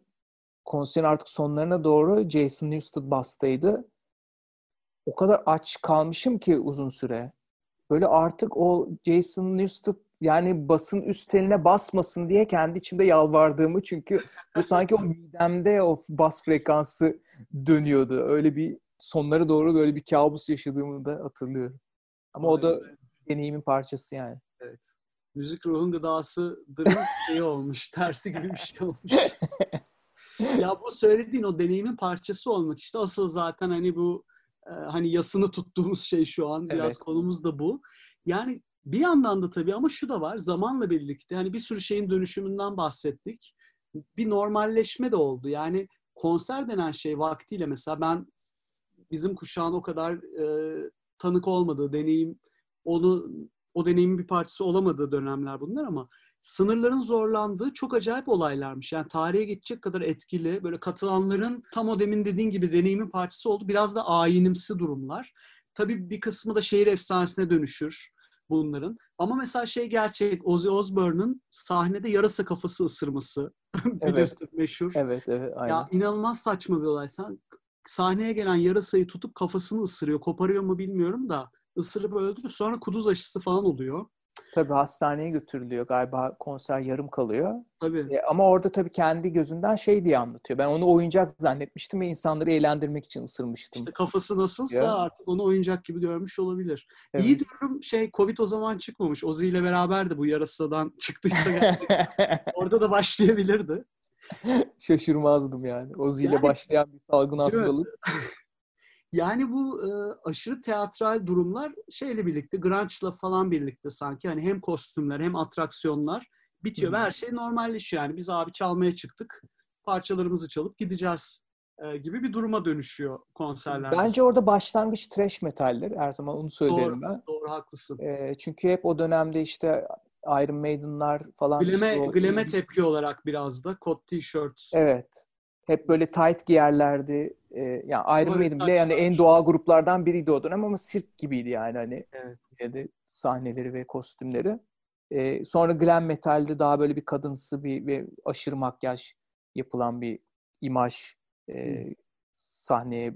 Konserin artık sonlarına doğru Jason Newsted bastaydı. O kadar aç kalmışım ki uzun süre. Böyle artık o Jason Newsted yani basın üst teline basmasın diye kendi içimde yalvardığımı çünkü bu sanki o midemde o bas frekansı dönüyordu. Öyle bir sonlara doğru böyle bir kabus yaşadığımı da hatırlıyorum. Ama o da deneyimin parçası yani. Müzik ruhun gıdasıdır şey olmuş. Tersi gibi bir şey olmuş. ya bu söylediğin o deneyimin parçası olmak işte asıl zaten hani bu e, hani yasını tuttuğumuz şey şu an biraz Evet. konumuz da bu. Yani bir yandan da tabii ama şu da var zamanla birlikte hani bir sürü şeyin dönüşümünden bahsettik. Bir normalleşme de oldu. Yani konser denen şey vaktiyle mesela ben bizim kuşağın o kadar e, tanık olmadığı deneyim onu o deneyimin bir parçası olamadığı dönemler bunlar ama sınırların zorlandığı çok acayip olaylarmış. Yani tarihe geçecek kadar etkili, böyle katılanların tam o demin dediğin gibi deneyimin parçası oldu. Biraz da ayinimsi durumlar. Tabii bir kısmı da şehir efsanesine dönüşür bunların. Ama mesela şey gerçek, Ozzy Osbourne'ın sahnede yarasa kafası ısırması. Bilirsin meşhur. Evet, evet, aynen. Ya inanılmaz saçma bir olay. Sen sahneye gelen yarasayı tutup kafasını ısırıyor. Koparıyor mu bilmiyorum da ısırıp öldürüyor. Sonra kuduz aşısı falan oluyor. Tabii hastaneye götürülüyor. Galiba konser yarım kalıyor. Tabii. E, ama orada tabii kendi gözünden şey diye anlatıyor. Ben onu oyuncak zannetmiştim ve insanları eğlendirmek için ısırmıştım. İşte kafası nasılsa Ya. artık onu oyuncak gibi görmüş olabilir. Evet. İyi diyorum şey Covid o zaman çıkmamış. Ozi ile beraber de bu yarasadan çıktıysa orada da başlayabilirdi. Şaşırmazdım yani. Ozi ile Yani- başlayan bir salgın hastalık. Yani bu e, aşırı teatral durumlar şeyle birlikte, grunge'la falan birlikte sanki hani hem kostümler hem atraksiyonlar bitiyor Hı ve her şey normalleşiyor. Yani biz abi çalmaya çıktık, parçalarımızı çalıp gideceğiz e, gibi bir duruma dönüşüyor konserlerde. Bence orada başlangıç trash metaldir. Her zaman onu söylerim ben. Doğru haklısın. E, çünkü hep o dönemde işte Iron Maiden'lar falan. Gleme, işte o- gleme tepki olarak biraz da kot tişört. Evet. Hep böyle tight giyerlerdi. Yani Iron Maiden bile yani en doğal gruplardan biriydi o dönem ama sirk gibiydi yani hani Evet. de sahneleri ve kostümleri. Ee, sonra glam metalde daha böyle bir kadınsı bir ve aşırı makyaj yapılan bir imaj e, sahneye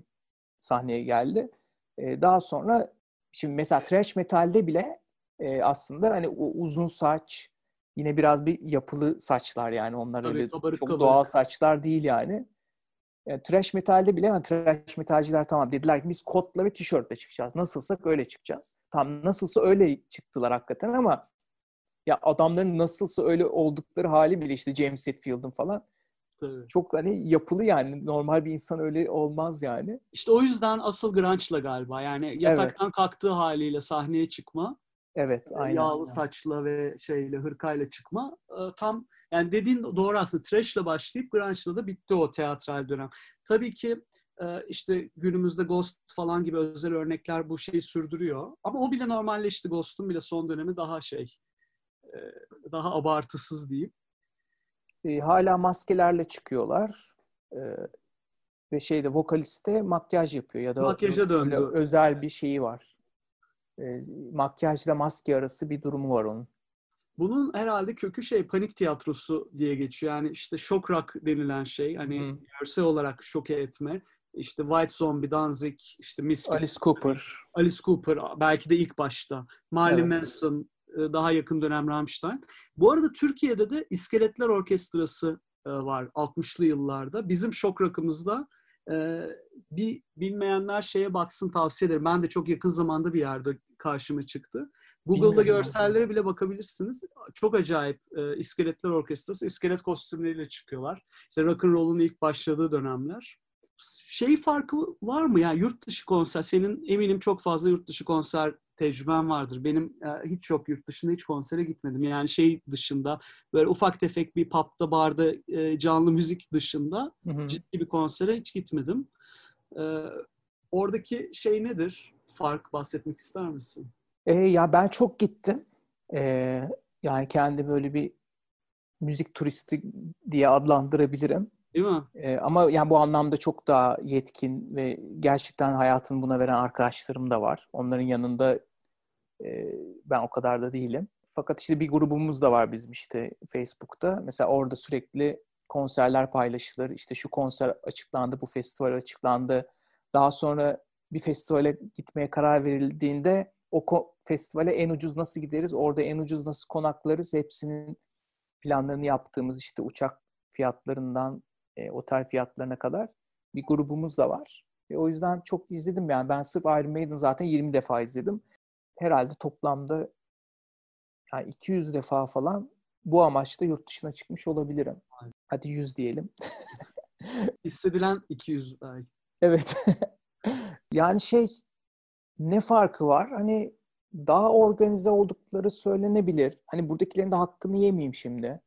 sahneye geldi. Ee, daha sonra şimdi mesela thrash metalde bile e, aslında hani o uzun saç yine biraz bir yapılı saçlar yani onlar Tabii, öyle kabarık çok kabarık. doğal saçlar değil yani. Yani trash metalde bile yani trash metalciler tamam dediler ki biz kotla ve tişörtle çıkacağız. Nasılsak öyle çıkacağız. Tam nasılsa öyle çıktılar hakikaten ama ya adamların nasılsa öyle oldukları hali bile işte James Hetfield'ın falan Tabii. çok hani yapılı yani normal bir insan öyle olmaz yani. İşte o yüzden asıl grunge'la galiba. Yani yataktan kalktığı haliyle sahneye çıkma, Evet aynen. yağlı saçla ve şeyle hırkayla çıkma e, tam yani dediğin doğru aslında trash'la başlayıp grunge'la da bitti o teatral dönem. Tabii ki e, işte günümüzde Ghost falan gibi özel örnekler bu şeyi sürdürüyor. Ama o bile normalleşti. Ghost'un bile son dönemi daha şey e, daha abartısız diyeyim. E, hala maskelerle çıkıyorlar. Ve şeyde vokaliste makyaj yapıyor ya da Makyaja döndü. özel bir şeyi var. Makyajla maske arası bir durumu var onun. Bunun herhalde kökü şey panik tiyatrosu diye geçiyor. Yani işte şok rock denilen şey. Hani Hı. görsel olarak şoke etme. İşte White Zombie, Danzig, işte Misfits, Alice Cooper. Alice Cooper belki de ilk başta. Marilyn Evet. Manson, e, daha yakın dönem Rammstein. Bu arada Türkiye'de de İskeletler Orkestrası e, var 60'lı yıllarda. Bizim şok rakımızda e, bir bilmeyenler şeye baksın tavsiye ederim. Ben de çok yakın zamanda bir yerde karşıma çıktı. Google'da görsellere bile bakabilirsiniz. Çok acayip e, İskeletler Orkestrası. İskelet kostümleriyle çıkıyorlar. İşte rock'n'roll'un ilk başladığı dönemler. Şey farkı var mı? Yani yurt dışı konser. Senin eminim çok fazla yurt dışı konser tecrüben vardır. Benim e, hiç yok yurt dışında hiç konsere gitmedim. Yani şey dışında böyle ufak tefek bir pub'da, barda e, canlı müzik dışında Hı hı. ciddi bir konsere hiç gitmedim. E, oradaki şey nedir? Fark bahsetmek ister misin? E, ya ben çok gittim. E, yani kendi böyle bir müzik turisti diye adlandırabilirim. Değil mi? E, ama yani bu anlamda çok daha yetkin ve gerçekten hayatını buna veren arkadaşlarım da var. Onların yanında e, ben o kadar da değilim. Fakat işte bir grubumuz da var bizim işte Facebook'ta. Mesela orada sürekli konserler paylaşılır. İşte şu konser açıklandı, bu festival açıklandı. Daha sonra bir festivale gitmeye karar verildiğinde o festivale en ucuz nasıl gideriz, orada en ucuz nasıl konaklarız hepsinin planlarını yaptığımız işte uçak fiyatlarından e, otel fiyatlarına kadar bir grubumuz da var. Ve o yüzden çok izledim yani. Ben sırf Iron Maiden zaten 20 defa izledim. Herhalde toplamda yani 200 defa falan bu amaçla yurt dışına çıkmış olabilirim. Aynen. Hadi 100 diyelim. Hissedilen 200 belki. Evet. yani şey ne farkı var? Hani daha organize oldukları söylenebilir. Hani buradakilerin de hakkını yemeyeyim şimdi.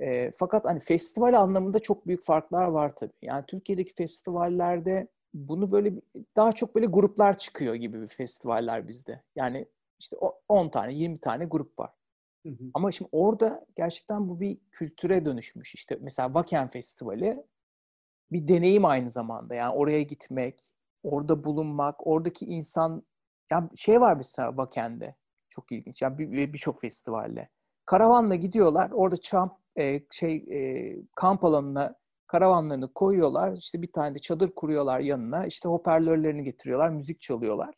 E, fakat hani festival anlamında çok büyük farklar var tabii. Yani Türkiye'deki festivallerde bunu böyle daha çok böyle gruplar çıkıyor gibi bir festivaller bizde. Yani işte o- 10 tane, 20 tane grup var. Hı hı. Ama şimdi orada gerçekten bu bir kültüre dönüşmüş. İşte mesela Wacken Festivali bir deneyim aynı zamanda. Yani oraya gitmek, orada bulunmak, oradaki insan... Ya şey var mesela Wacken'de. Çok ilginç. Yani bir- bir- birçok festivalde. Karavanla gidiyorlar. Orada çam, e, şey e, kamp alanına karavanlarını koyuyorlar. İşte bir tane de çadır kuruyorlar yanına. İşte hoparlörlerini getiriyorlar, müzik çalıyorlar.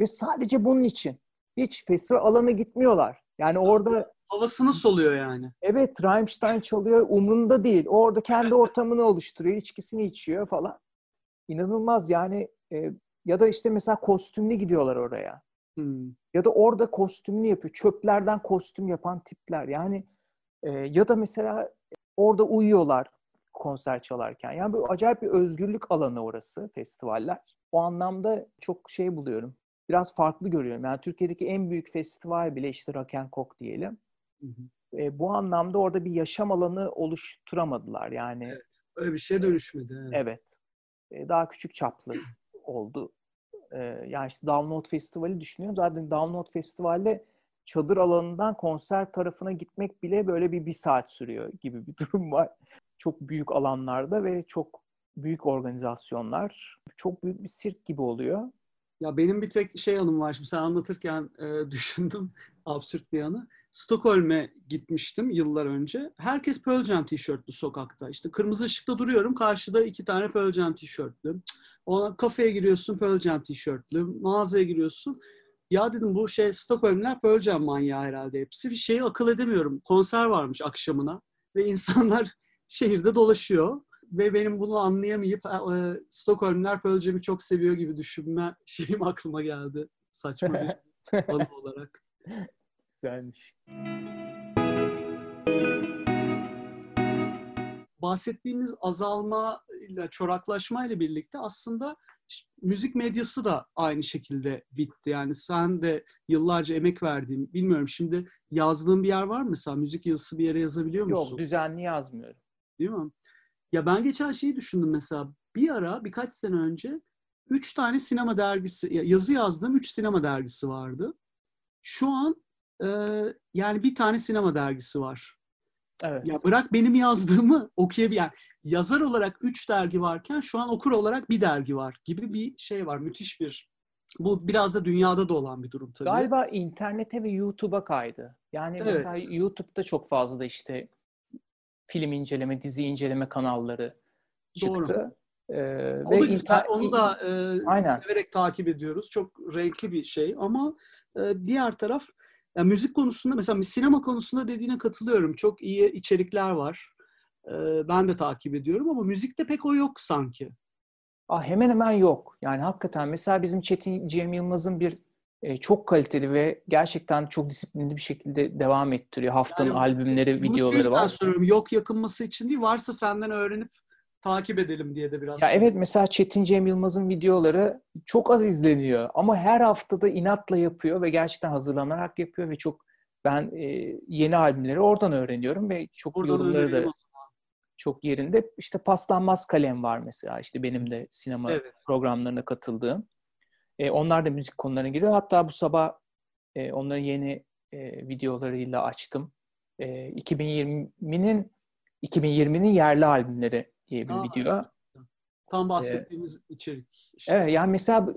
Ve sadece bunun için. Hiç festival alana gitmiyorlar. Yani orada Havasını soluyor yani. Evet, Rammstein çalıyor, umrunda değil. O orada kendi ortamını oluşturuyor, içkisini içiyor falan. İnanılmaz yani. e, ya da işte mesela kostümlü gidiyorlar oraya. Hmm. Ya da orada kostümlü yapıyor. Çöplerden kostüm yapan tipler. Yani e, ya da mesela orada uyuyorlar konser çalarken. Yani böyle acayip bir özgürlük alanı orası festivaller. O anlamda çok şey buluyorum. Biraz farklı görüyorum. Yani Türkiye'deki en büyük festival bile işte Rock and Coke diyelim. Hı hı. E, bu anlamda orada bir yaşam alanı oluşturamadılar. Yani Evet. Öyle bir şeye dönüşmedi. Evet. evet. E, daha küçük çaplı oldu. E, yani işte Download Festivali düşünüyorum. Zaten Download Festival'de çadır alanından konser tarafına gitmek bile böyle bir bir saat sürüyor gibi bir durum var. Çok büyük alanlarda ve çok büyük organizasyonlar. Çok büyük bir sirk gibi oluyor. Ya benim bir tek şey anım var. Şimdi sen anlatırken e, düşündüm absürt bir anı. Stockholm'e gitmiştim yıllar önce. Herkes Pearl Jam tişörtlü sokakta. İşte kırmızı ışıkta duruyorum. Karşıda iki tane Pearl Jam tişörtlü. Ona kafeye giriyorsun Pearl Jam tişörtlü. Mağazaya giriyorsun. Ya dedim bu şey Stockholm'ler Pearl Jam manyağı herhalde hepsi. Bir şeyi akıl edemiyorum. Konser varmış akşamına. Ve insanlar şehirde dolaşıyor. Ve benim bunu anlayamayıp e, Stockholmler Pearl Jam'i çok seviyor gibi düşünme şeyim aklıma geldi. Saçma bir olarak. Güzelmiş. Bahsettiğimiz azalma ile çoraklaşma ile birlikte aslında müzik medyası da aynı şekilde bitti. Yani sen de yıllarca emek verdiğin, bilmiyorum şimdi yazdığın bir yer var mı mesela? Müzik yazısı bir yere yazabiliyor musun? Yok düzenli yazmıyorum. Değil mi? Ya ben geçen şeyi düşündüm mesela. Bir ara birkaç sene önce üç tane sinema dergisi, ya- yazı yazdığım üç sinema dergisi vardı. Şu an e, yani bir tane sinema dergisi var. Evet. Ya bırak benim yazdığımı okuyabilen. Yani yazar olarak üç dergi varken şu an okur olarak bir dergi var gibi bir şey var. Müthiş bir Bu biraz da dünyada da olan bir durum tabii. Galiba internete ve YouTube'a kaydı. Yani Evet. mesela YouTube'da çok fazla da işte film inceleme, dizi inceleme kanalları Doğru. çıktı. Ee, O ve da güzel. Onu da e, Aynen. severek takip ediyoruz. Çok renkli bir şey ama e, diğer taraf ya müzik konusunda mesela sinema konusunda dediğine katılıyorum. Çok iyi içerikler var. E, ben de takip ediyorum ama müzikte pek o yok sanki. Ah, hemen hemen yok. Yani hakikaten mesela bizim Çetin Cem Yılmaz'ın bir e, çok kaliteli ve gerçekten çok disiplinli bir şekilde devam ettiriyor. Haftanın Yani albümleri, videoları var. soruyorum. Yok yakınması için değil. Varsa senden öğrenip takip edelim diye de biraz. Ya evet mesela Çetin Cem Yılmaz'ın videoları çok az izleniyor ama her haftada inatla yapıyor ve gerçekten hazırlanarak yapıyor ve çok ben e, yeni albümleri oradan öğreniyorum ve çok Oradan yorumları da çok yerinde. İşte Paslanmaz Kalem var mesela işte benim de sinema Evet. programlarına katıldığım. E, onlar da müzik konularına giriyor. Hatta bu sabah e, onların yeni e, videolarıyla açtım. E, 2020'nin 2020'nin yerli albümleri diye bir Aa, video. Tam bahsettiğimiz içerik. işte. Evet yani mesela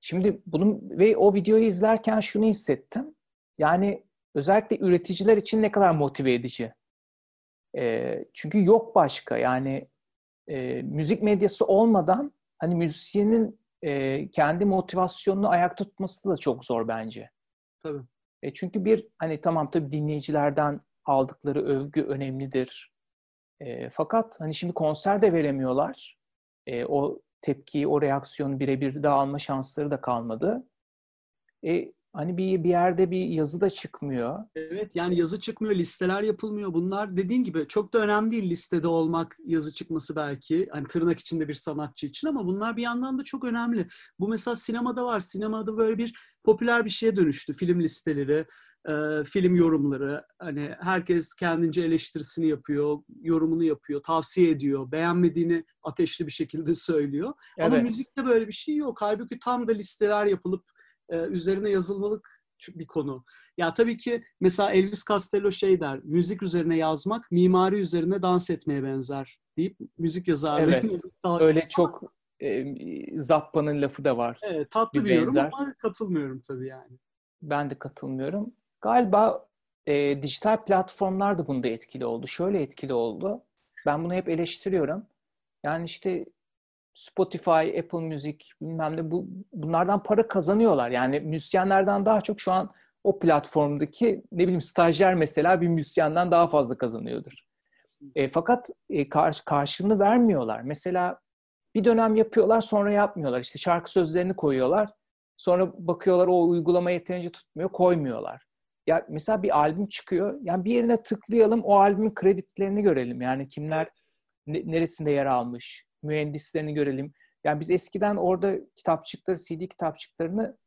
şimdi bunun ve o videoyu izlerken şunu hissettim. Yani özellikle üreticiler için ne kadar motive edici. Ee, çünkü yok başka yani e, müzik medyası olmadan hani müzisyenin e, kendi motivasyonunu ayakta tutması da çok zor bence. Tabii. E çünkü bir hani tamam tabii dinleyicilerden aldıkları övgü önemlidir. E, fakat hani şimdi konser de veremiyorlar. E, o tepkiyi, o reaksiyonu birebir de alma şansları da kalmadı. E, hani bir bir yerde bir yazı da çıkmıyor. Evet yani yazı çıkmıyor, listeler yapılmıyor. Bunlar dediğin gibi çok da önemli değil listede olmak, yazı çıkması belki. Hani tırnak içinde bir sanatçı için ama bunlar bir yandan da çok önemli. Bu mesela sinemada var. Sinemada böyle bir popüler bir şeye dönüştü. Film listeleri, e, film yorumları. Hani herkes kendince eleştirisini yapıyor, yorumunu yapıyor, tavsiye ediyor. Beğenmediğini ateşli bir şekilde söylüyor. Ama Evet. müzikte böyle bir şey yok. Halbuki tam da listeler yapılıp e, üzerine yazılmalık bir konu. Ya tabii ki mesela Elvis Costello şey der, müzik üzerine yazmak mimari üzerine dans etmeye benzer deyip müzik yazarlığı. Evet. Öyle çok e, Zappa'nın lafı da var. Evet, tatlı bir bir yorum ama katılmıyorum tabii yani. Ben de katılmıyorum. Galiba e, dijital platformlar da bunda etkili oldu. Şöyle etkili oldu. Ben bunu hep eleştiriyorum. Yani işte Spotify, Apple Music bilmem ne bu bunlardan para kazanıyorlar. Yani müzisyenlerden daha çok şu an o platformdaki ne bileyim stajyer mesela bir müzisyenden daha fazla kazanıyordur. E, fakat e, karş, karşılığını vermiyorlar. Mesela bir dönem yapıyorlar sonra yapmıyorlar. İşte şarkı sözlerini koyuyorlar. Sonra bakıyorlar o uygulama yeterince tutmuyor, koymuyorlar. Ya mesela bir albüm çıkıyor. Yani bir yerine tıklayalım, o albümün kredilerini görelim. Yani kimler ne- neresinde yer almış, mühendislerini görelim. Yani biz eskiden orada kitapçıkları, CD kitapçıklarını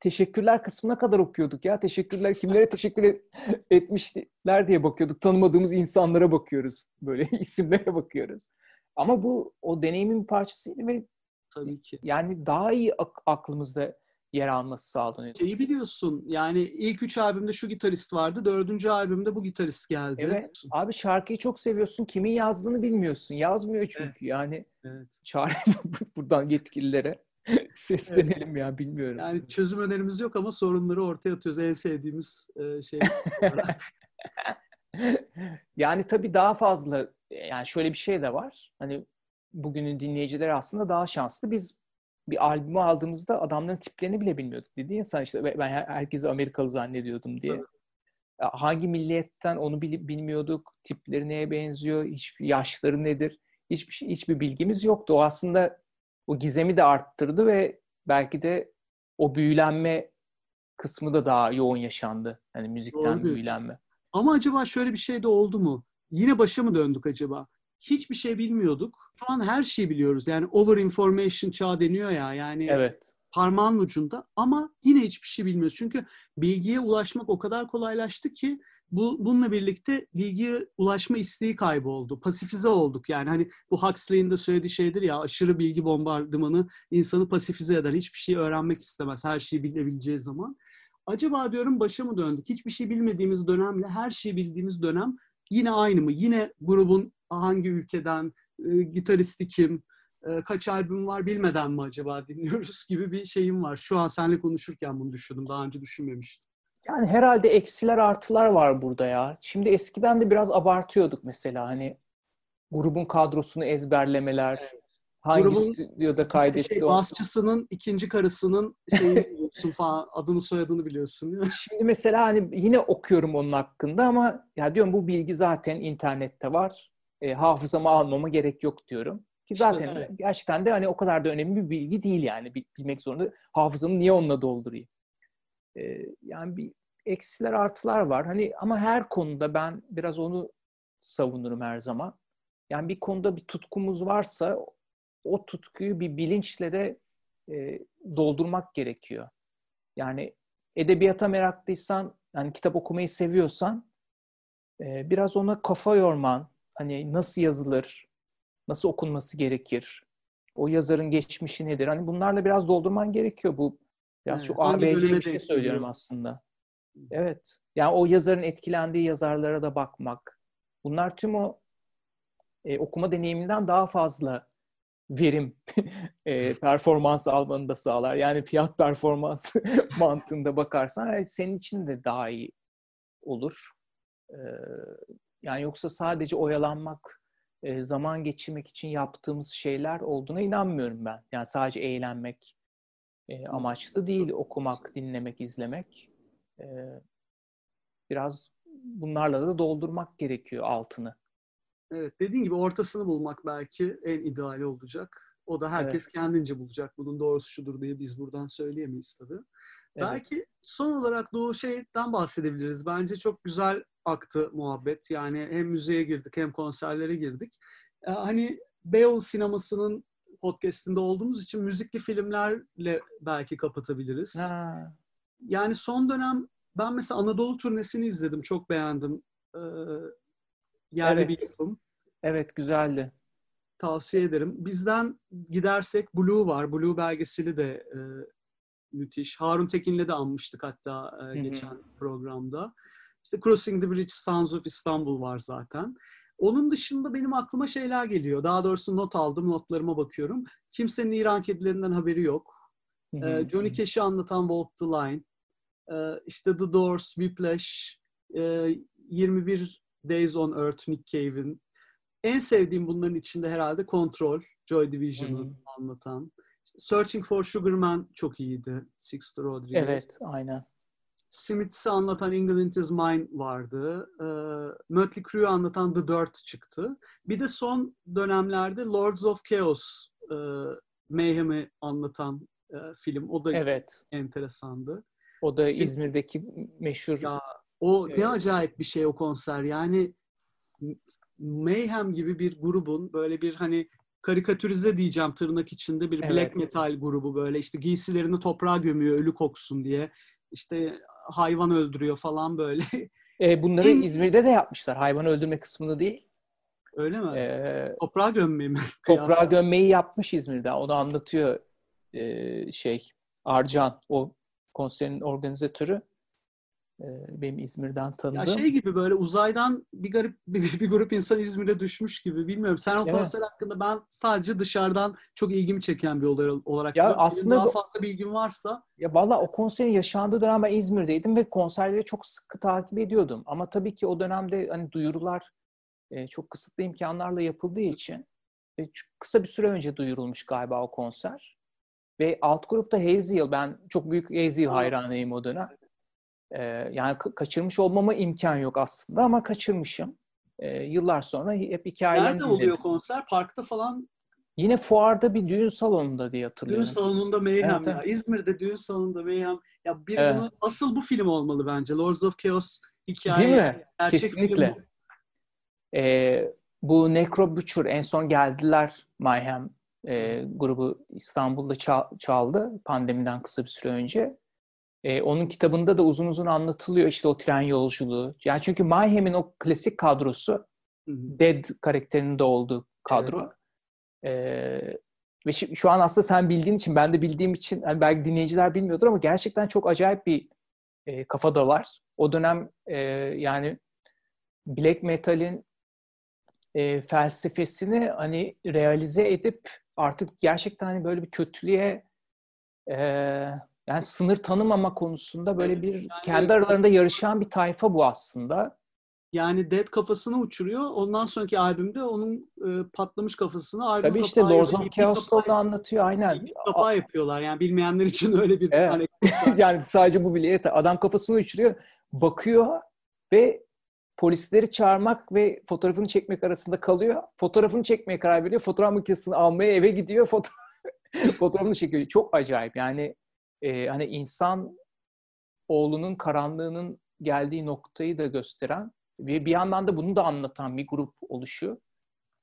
teşekkürler kısmına kadar okuyorduk ya. Teşekkürler kimlere teşekkür et- etmişler diye bakıyorduk. Tanımadığımız insanlara bakıyoruz. Böyle isimlere bakıyoruz. Ama bu o deneyimin bir parçasıydı ve Tabii ki. yani daha iyi ak- aklımızda yer alması sağlanıyor. Şeyi biliyorsun yani ilk üç albümde şu gitarist vardı, dördüncü albümde bu gitarist geldi. Evet. Abi şarkıyı çok seviyorsun. Kimin yazdığını bilmiyorsun. Yazmıyor çünkü. Yani Evet. çağır buradan yetkililere seslenelim ya bilmiyorum. Yani çözüm önerimiz yok ama sorunları ortaya atıyoruz. En sevdiğimiz e, şey. yani tabii daha fazla yani şöyle bir şey de var. Hani bugünün dinleyicileri aslında daha şanslı. Biz bir albümü aldığımızda adamların tiplerini bile bilmiyorduk. Dedi insan işte ben her- herkesi Amerikalı zannediyordum diye. Ya Hangi milliyetten onu bilmiyorduk. Tipleri neye benziyor, hiçbir yaşları nedir? Hiçbir şey, hiçbir bilgimiz yoktu. O aslında o gizemi de arttırdı ve belki de o büyülenme kısmı da daha yoğun yaşandı. Hani müzikten Doğru büyülenme. Ama acaba şöyle bir şey de oldu mu? Yine başa mı döndük acaba? Hiçbir şey bilmiyorduk. Şu an her şeyi biliyoruz. Yani over information çağı deniyor ya. Yani Evet. parmağın ucunda ama yine hiçbir şey bilmiyoruz. Çünkü bilgiye ulaşmak o kadar kolaylaştı ki bu bununla birlikte bilgiye ulaşma isteği kayboldu. Pasifize olduk yani. Hani bu Huxley'in de söylediği şeydir ya aşırı bilgi bombardımanı insanı pasifize eder. Hiçbir şey öğrenmek istemez her şeyi bilebileceği zaman. Acaba diyorum başa mı döndük? Hiçbir şey bilmediğimiz dönemle her şeyi bildiğimiz dönem yine aynı mı? Yine grubun hangi ülkeden, e, gitaristi kim, e, kaç albüm var bilmeden mi acaba dinliyoruz gibi bir şeyim var. Şu an seninle konuşurken bunu düşündüm. Daha önce düşünmemiştim. Yani herhalde eksiler artılar var burada ya. Şimdi eskiden de biraz abartıyorduk mesela hani grubun kadrosunu ezberlemeler. Evet. Hangi grubun, stüdyoda kaydetti şey, Basçısının ikinci karısının şeyini biliyorsun falan adını soyadını biliyorsun. Şimdi mesela hani yine okuyorum onun hakkında ama ya diyorum bu bilgi zaten internette var. E, hafızama almama gerek yok diyorum. Ki zaten işte, evet. gerçekten de hani o kadar da önemli bir bilgi değil yani bilmek zorunda. Hafızamı niye onunla doldurayım? Ee, yani bir eksiler artılar var. Hani ama her konuda ben biraz onu savunurum her zaman. Yani bir konuda bir tutkumuz varsa o tutkuyu bir bilinçle de e, doldurmak gerekiyor. Yani edebiyata meraklıysan, yani kitap okumayı seviyorsan e, biraz ona kafa yorman, hani nasıl yazılır, nasıl okunması gerekir, o yazarın geçmişi nedir? Hani bunlarla biraz doldurman gerekiyor bu. Biraz evet, çok ABC bir şey söylüyorum aslında. Evet. Yani o yazarın etkilendiği yazarlara da bakmak. Bunlar tüm o e, okuma deneyiminden daha fazla verim e, performans almanı da sağlar. Yani fiyat performans mantığında bakarsan senin için de daha iyi olur. E, yani yoksa sadece oyalanmak, e, zaman geçirmek için yaptığımız şeyler olduğuna inanmıyorum ben. Yani sadece eğlenmek e, amaçlı değil okumak, dinlemek, izlemek. E, biraz bunlarla da doldurmak gerekiyor altını. Evet dediğin gibi ortasını bulmak belki en ideali olacak. O da herkes evet. kendince bulacak. Bunun doğrusu şudur diye biz buradan söyleyemeyiz tabii. Evet. Belki son olarak Doğu şeyden bahsedebiliriz. Bence çok güzel aktı muhabbet. Yani hem müzeye girdik hem konserlere girdik. Ee, hani Beyoğlu sinemasının podcastinde olduğumuz için müzikli filmlerle belki kapatabiliriz. Ha. Yani son dönem ben mesela Anadolu turnesini izledim. Çok beğendim. Ee, yerli evet. bir yapım. Evet güzeldi. Tavsiye ederim. Bizden gidersek Blue var. Blue belgeseli de e, müthiş. Harun Tekin'le de anmıştık hatta e, geçen Hı-hı. programda. İşte Crossing the Bridge Sounds of Istanbul var zaten. Onun dışında benim aklıma şeyler geliyor. Daha doğrusu not aldım, notlarıma bakıyorum. Kimsenin İran kedilerinden haberi yok. Ee, Johnny Cash'i anlatan Walk the Line. Ee, işte The Doors, Whiplash, e, 21 Days on Earth, Nick Cave'in. En sevdiğim bunların içinde herhalde Control, Joy Division'ı anlatan. İşte Searching for Sugar Man çok iyiydi. Sixto Rodriguez. Evet, aynen. Smiths'i anlatan England is Mine vardı. E, Mötley Crue'yu anlatan The Dirt çıktı. Bir de son dönemlerde Lords of Chaos e, Mayhem'i anlatan e, film. O da evet. enteresandı. O da İzmir'deki meşhur... Ya, o ne acayip bir şey o konser. Yani Mayhem gibi bir grubun böyle bir hani karikatürize diyeceğim tırnak içinde bir evet. black metal grubu böyle işte giysilerini toprağa gömüyor ölü koksun diye. İşte hayvan öldürüyor falan böyle. E, bunları en... İzmir'de de yapmışlar. Hayvan öldürme kısmını değil. Öyle mi? Ee, toprağa gömmeyi mi? toprağa gömmeyi yapmış İzmir'de. Onu anlatıyor e, şey Arcan o konserin organizatörü. E, benim İzmir'den tanıdığım. Ya şey gibi böyle uzaydan bir garip bir, bir grup insan İzmir'e düşmüş gibi bilmiyorum. Sen o evet. konser hakkında ben sadece dışarıdan çok ilgimi çeken bir olay olarak ya aslında daha fazla bilgin varsa. Ya valla o konserin yaşandığı dönem ben İzmir'deydim ve konserleri çok sıkı takip ediyordum. Ama tabii ki o dönemde hani duyurular e, çok kısıtlı imkanlarla yapıldığı için e, kısa bir süre önce duyurulmuş galiba o konser. Ve alt grupta Hazel, ben çok büyük Hazel hayranıyım o dönem. Ee, yani kaçırmış olmama imkan yok aslında ama kaçırmışım. Ee, yıllar sonra hep hikayelerini Nerede oluyor konser? Parkta falan? Yine fuarda bir düğün salonunda diye hatırlıyorum. Düğün salonunda Mayhem evet, ya. Evet. İzmir'de düğün salonunda Mayhem. Ya bir evet. bunu, asıl bu film olmalı bence. Lords of Chaos hikaye. Değil mi? Gerçek Kesinlikle. Film bu. Ee, bu Necro Butcher en son geldiler Mayhem e, grubu İstanbul'da çaldı pandemiden kısa bir süre önce. E, onun kitabında da uzun uzun anlatılıyor işte o tren yolculuğu. Yani çünkü Mayhem'in o klasik kadrosu Hı-hı. Dead karakterinin de olduğu kadro. Evet. E, ve şu, şu an aslında sen bildiğin için ben de bildiğim için yani belki dinleyiciler bilmiyordur ama gerçekten çok acayip bir e, kafada var. O dönem e, yani black metal'in e, felsefesini hani realize edip artık gerçekten hani böyle bir kötülüğe e, yani sınır tanımama konusunda böyle bir yani, kendi aralarında yarışan bir tayfa bu aslında. Yani Dead kafasını uçuruyor. Ondan sonraki albümde onun e, patlamış kafasını albüm Tabii işte Lords of Chaos'ta onu anlatıyor aynen. Kapağı yapıyorlar yani bilmeyenler için öyle bir evet. hani yani sadece bu bile yeter. Adam kafasını uçuruyor, bakıyor ve polisleri çağırmak ve fotoğrafını çekmek arasında kalıyor. Fotoğrafını çekmeye karar veriyor. Fotoğraf makinesini almaya eve gidiyor. Foto fotoğrafını çekiyor. Çok acayip. Yani e, hani insan oğlunun karanlığının geldiği noktayı da gösteren ve bir yandan da bunu da anlatan bir grup oluşu.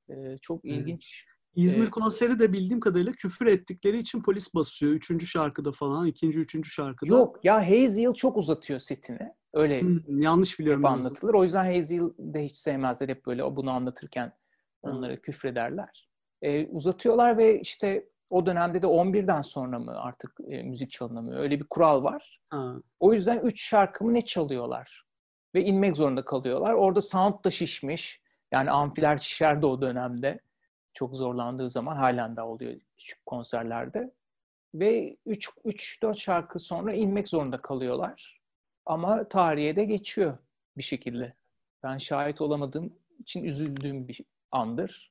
E, çok ilginç. İzmir ee, konseri de bildiğim kadarıyla küfür ettikleri için polis basıyor. Üçüncü şarkıda falan, ikinci, üçüncü şarkıda. Yok ya Hazel çok uzatıyor setini. Öyle hmm, yanlış biliyorum. anlatılır. O yüzden Hazel de hiç sevmezler. Hep böyle bunu anlatırken onlara hmm. küfrederler. Ee, uzatıyorlar ve işte o dönemde de 11'den sonra mı artık e, müzik çalınamıyor? Öyle bir kural var. Ha. O yüzden 3 şarkımı ne çalıyorlar? Ve inmek zorunda kalıyorlar. Orada sound da şişmiş. Yani amfiler şişerdi o dönemde. Çok zorlandığı zaman halen de oluyor küçük konserlerde. Ve 3-4 şarkı sonra inmek zorunda kalıyorlar. Ama tarihe de geçiyor bir şekilde. Ben şahit olamadığım için üzüldüğüm bir andır.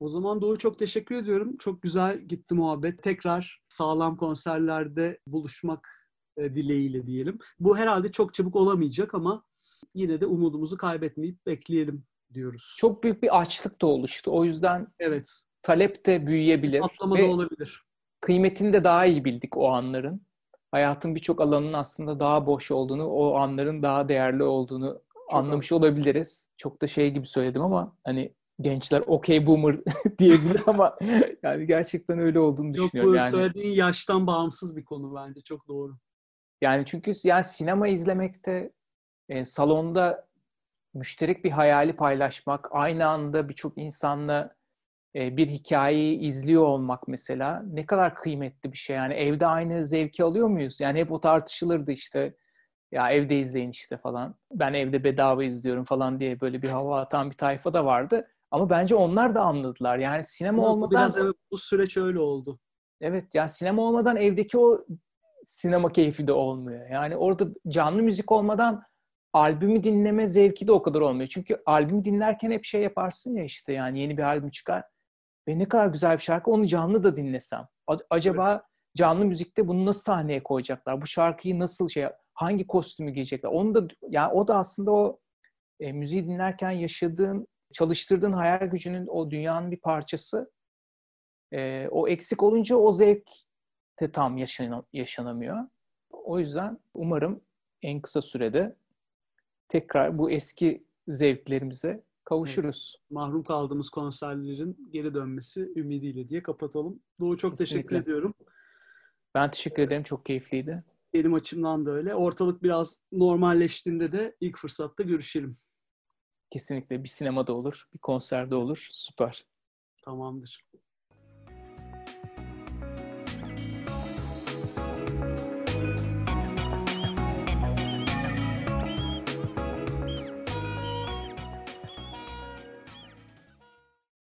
O zaman Doğu çok teşekkür ediyorum. Çok güzel gitti muhabbet. Tekrar sağlam konserlerde buluşmak e, dileğiyle diyelim. Bu herhalde çok çabuk olamayacak ama yine de umudumuzu kaybetmeyip bekleyelim diyoruz. Çok büyük bir açlık da oluştu. O yüzden evet talep de büyüyebilir. Atlama da olabilir. Kıymetini de daha iyi bildik o anların. Hayatın birçok alanının aslında daha boş olduğunu, o anların daha değerli olduğunu Çok anlamış olabiliriz. Çok da şey gibi söyledim ama hani gençler okey boomer diyebilir ama yani gerçekten öyle olduğunu Yok, düşünüyorum. Yok bu yani. söylediğin yaştan bağımsız bir konu bence çok doğru. Yani çünkü yani sinema izlemekte e, salonda müşterek bir hayali paylaşmak, aynı anda birçok insanla e, bir hikayeyi izliyor olmak mesela ne kadar kıymetli bir şey. Yani evde aynı zevki alıyor muyuz? Yani hep o tartışılırdı işte ya evde izleyin işte falan. Ben evde bedava izliyorum falan diye böyle bir hava atan bir tayfa da vardı. Ama bence onlar da anladılar. Yani sinema Ama olmadan... Biraz evet bu süreç öyle oldu. Evet yani sinema olmadan evdeki o sinema keyfi de olmuyor. Yani orada canlı müzik olmadan albümü dinleme zevki de o kadar olmuyor. Çünkü albümü dinlerken hep şey yaparsın ya işte yani yeni bir albüm çıkar. Ve ne kadar güzel bir şarkı onu canlı da dinlesem. Acaba evet. canlı müzikte bunu nasıl sahneye koyacaklar? Bu şarkıyı nasıl şey hangi kostümü giyecekler? Onu da yani o da aslında o e, müziği dinlerken yaşadığın çalıştırdığın hayal gücünün o dünyanın bir parçası. E, o eksik olunca o zevk de tam yaşan, yaşanamıyor. O yüzden umarım en kısa sürede tekrar bu eski zevklerimize kavuşuruz. Evet. Mahrum kaldığımız konserlerin geri dönmesi ümidiyle diye kapatalım. Doğu çok Kesinlikle. teşekkür ediyorum. Ben teşekkür ederim. Çok keyifliydi. Benim açımdan da öyle. Ortalık biraz normalleştiğinde de ilk fırsatta görüşelim. Kesinlikle. Bir sinemada olur, bir konserde olur. Süper. Tamamdır.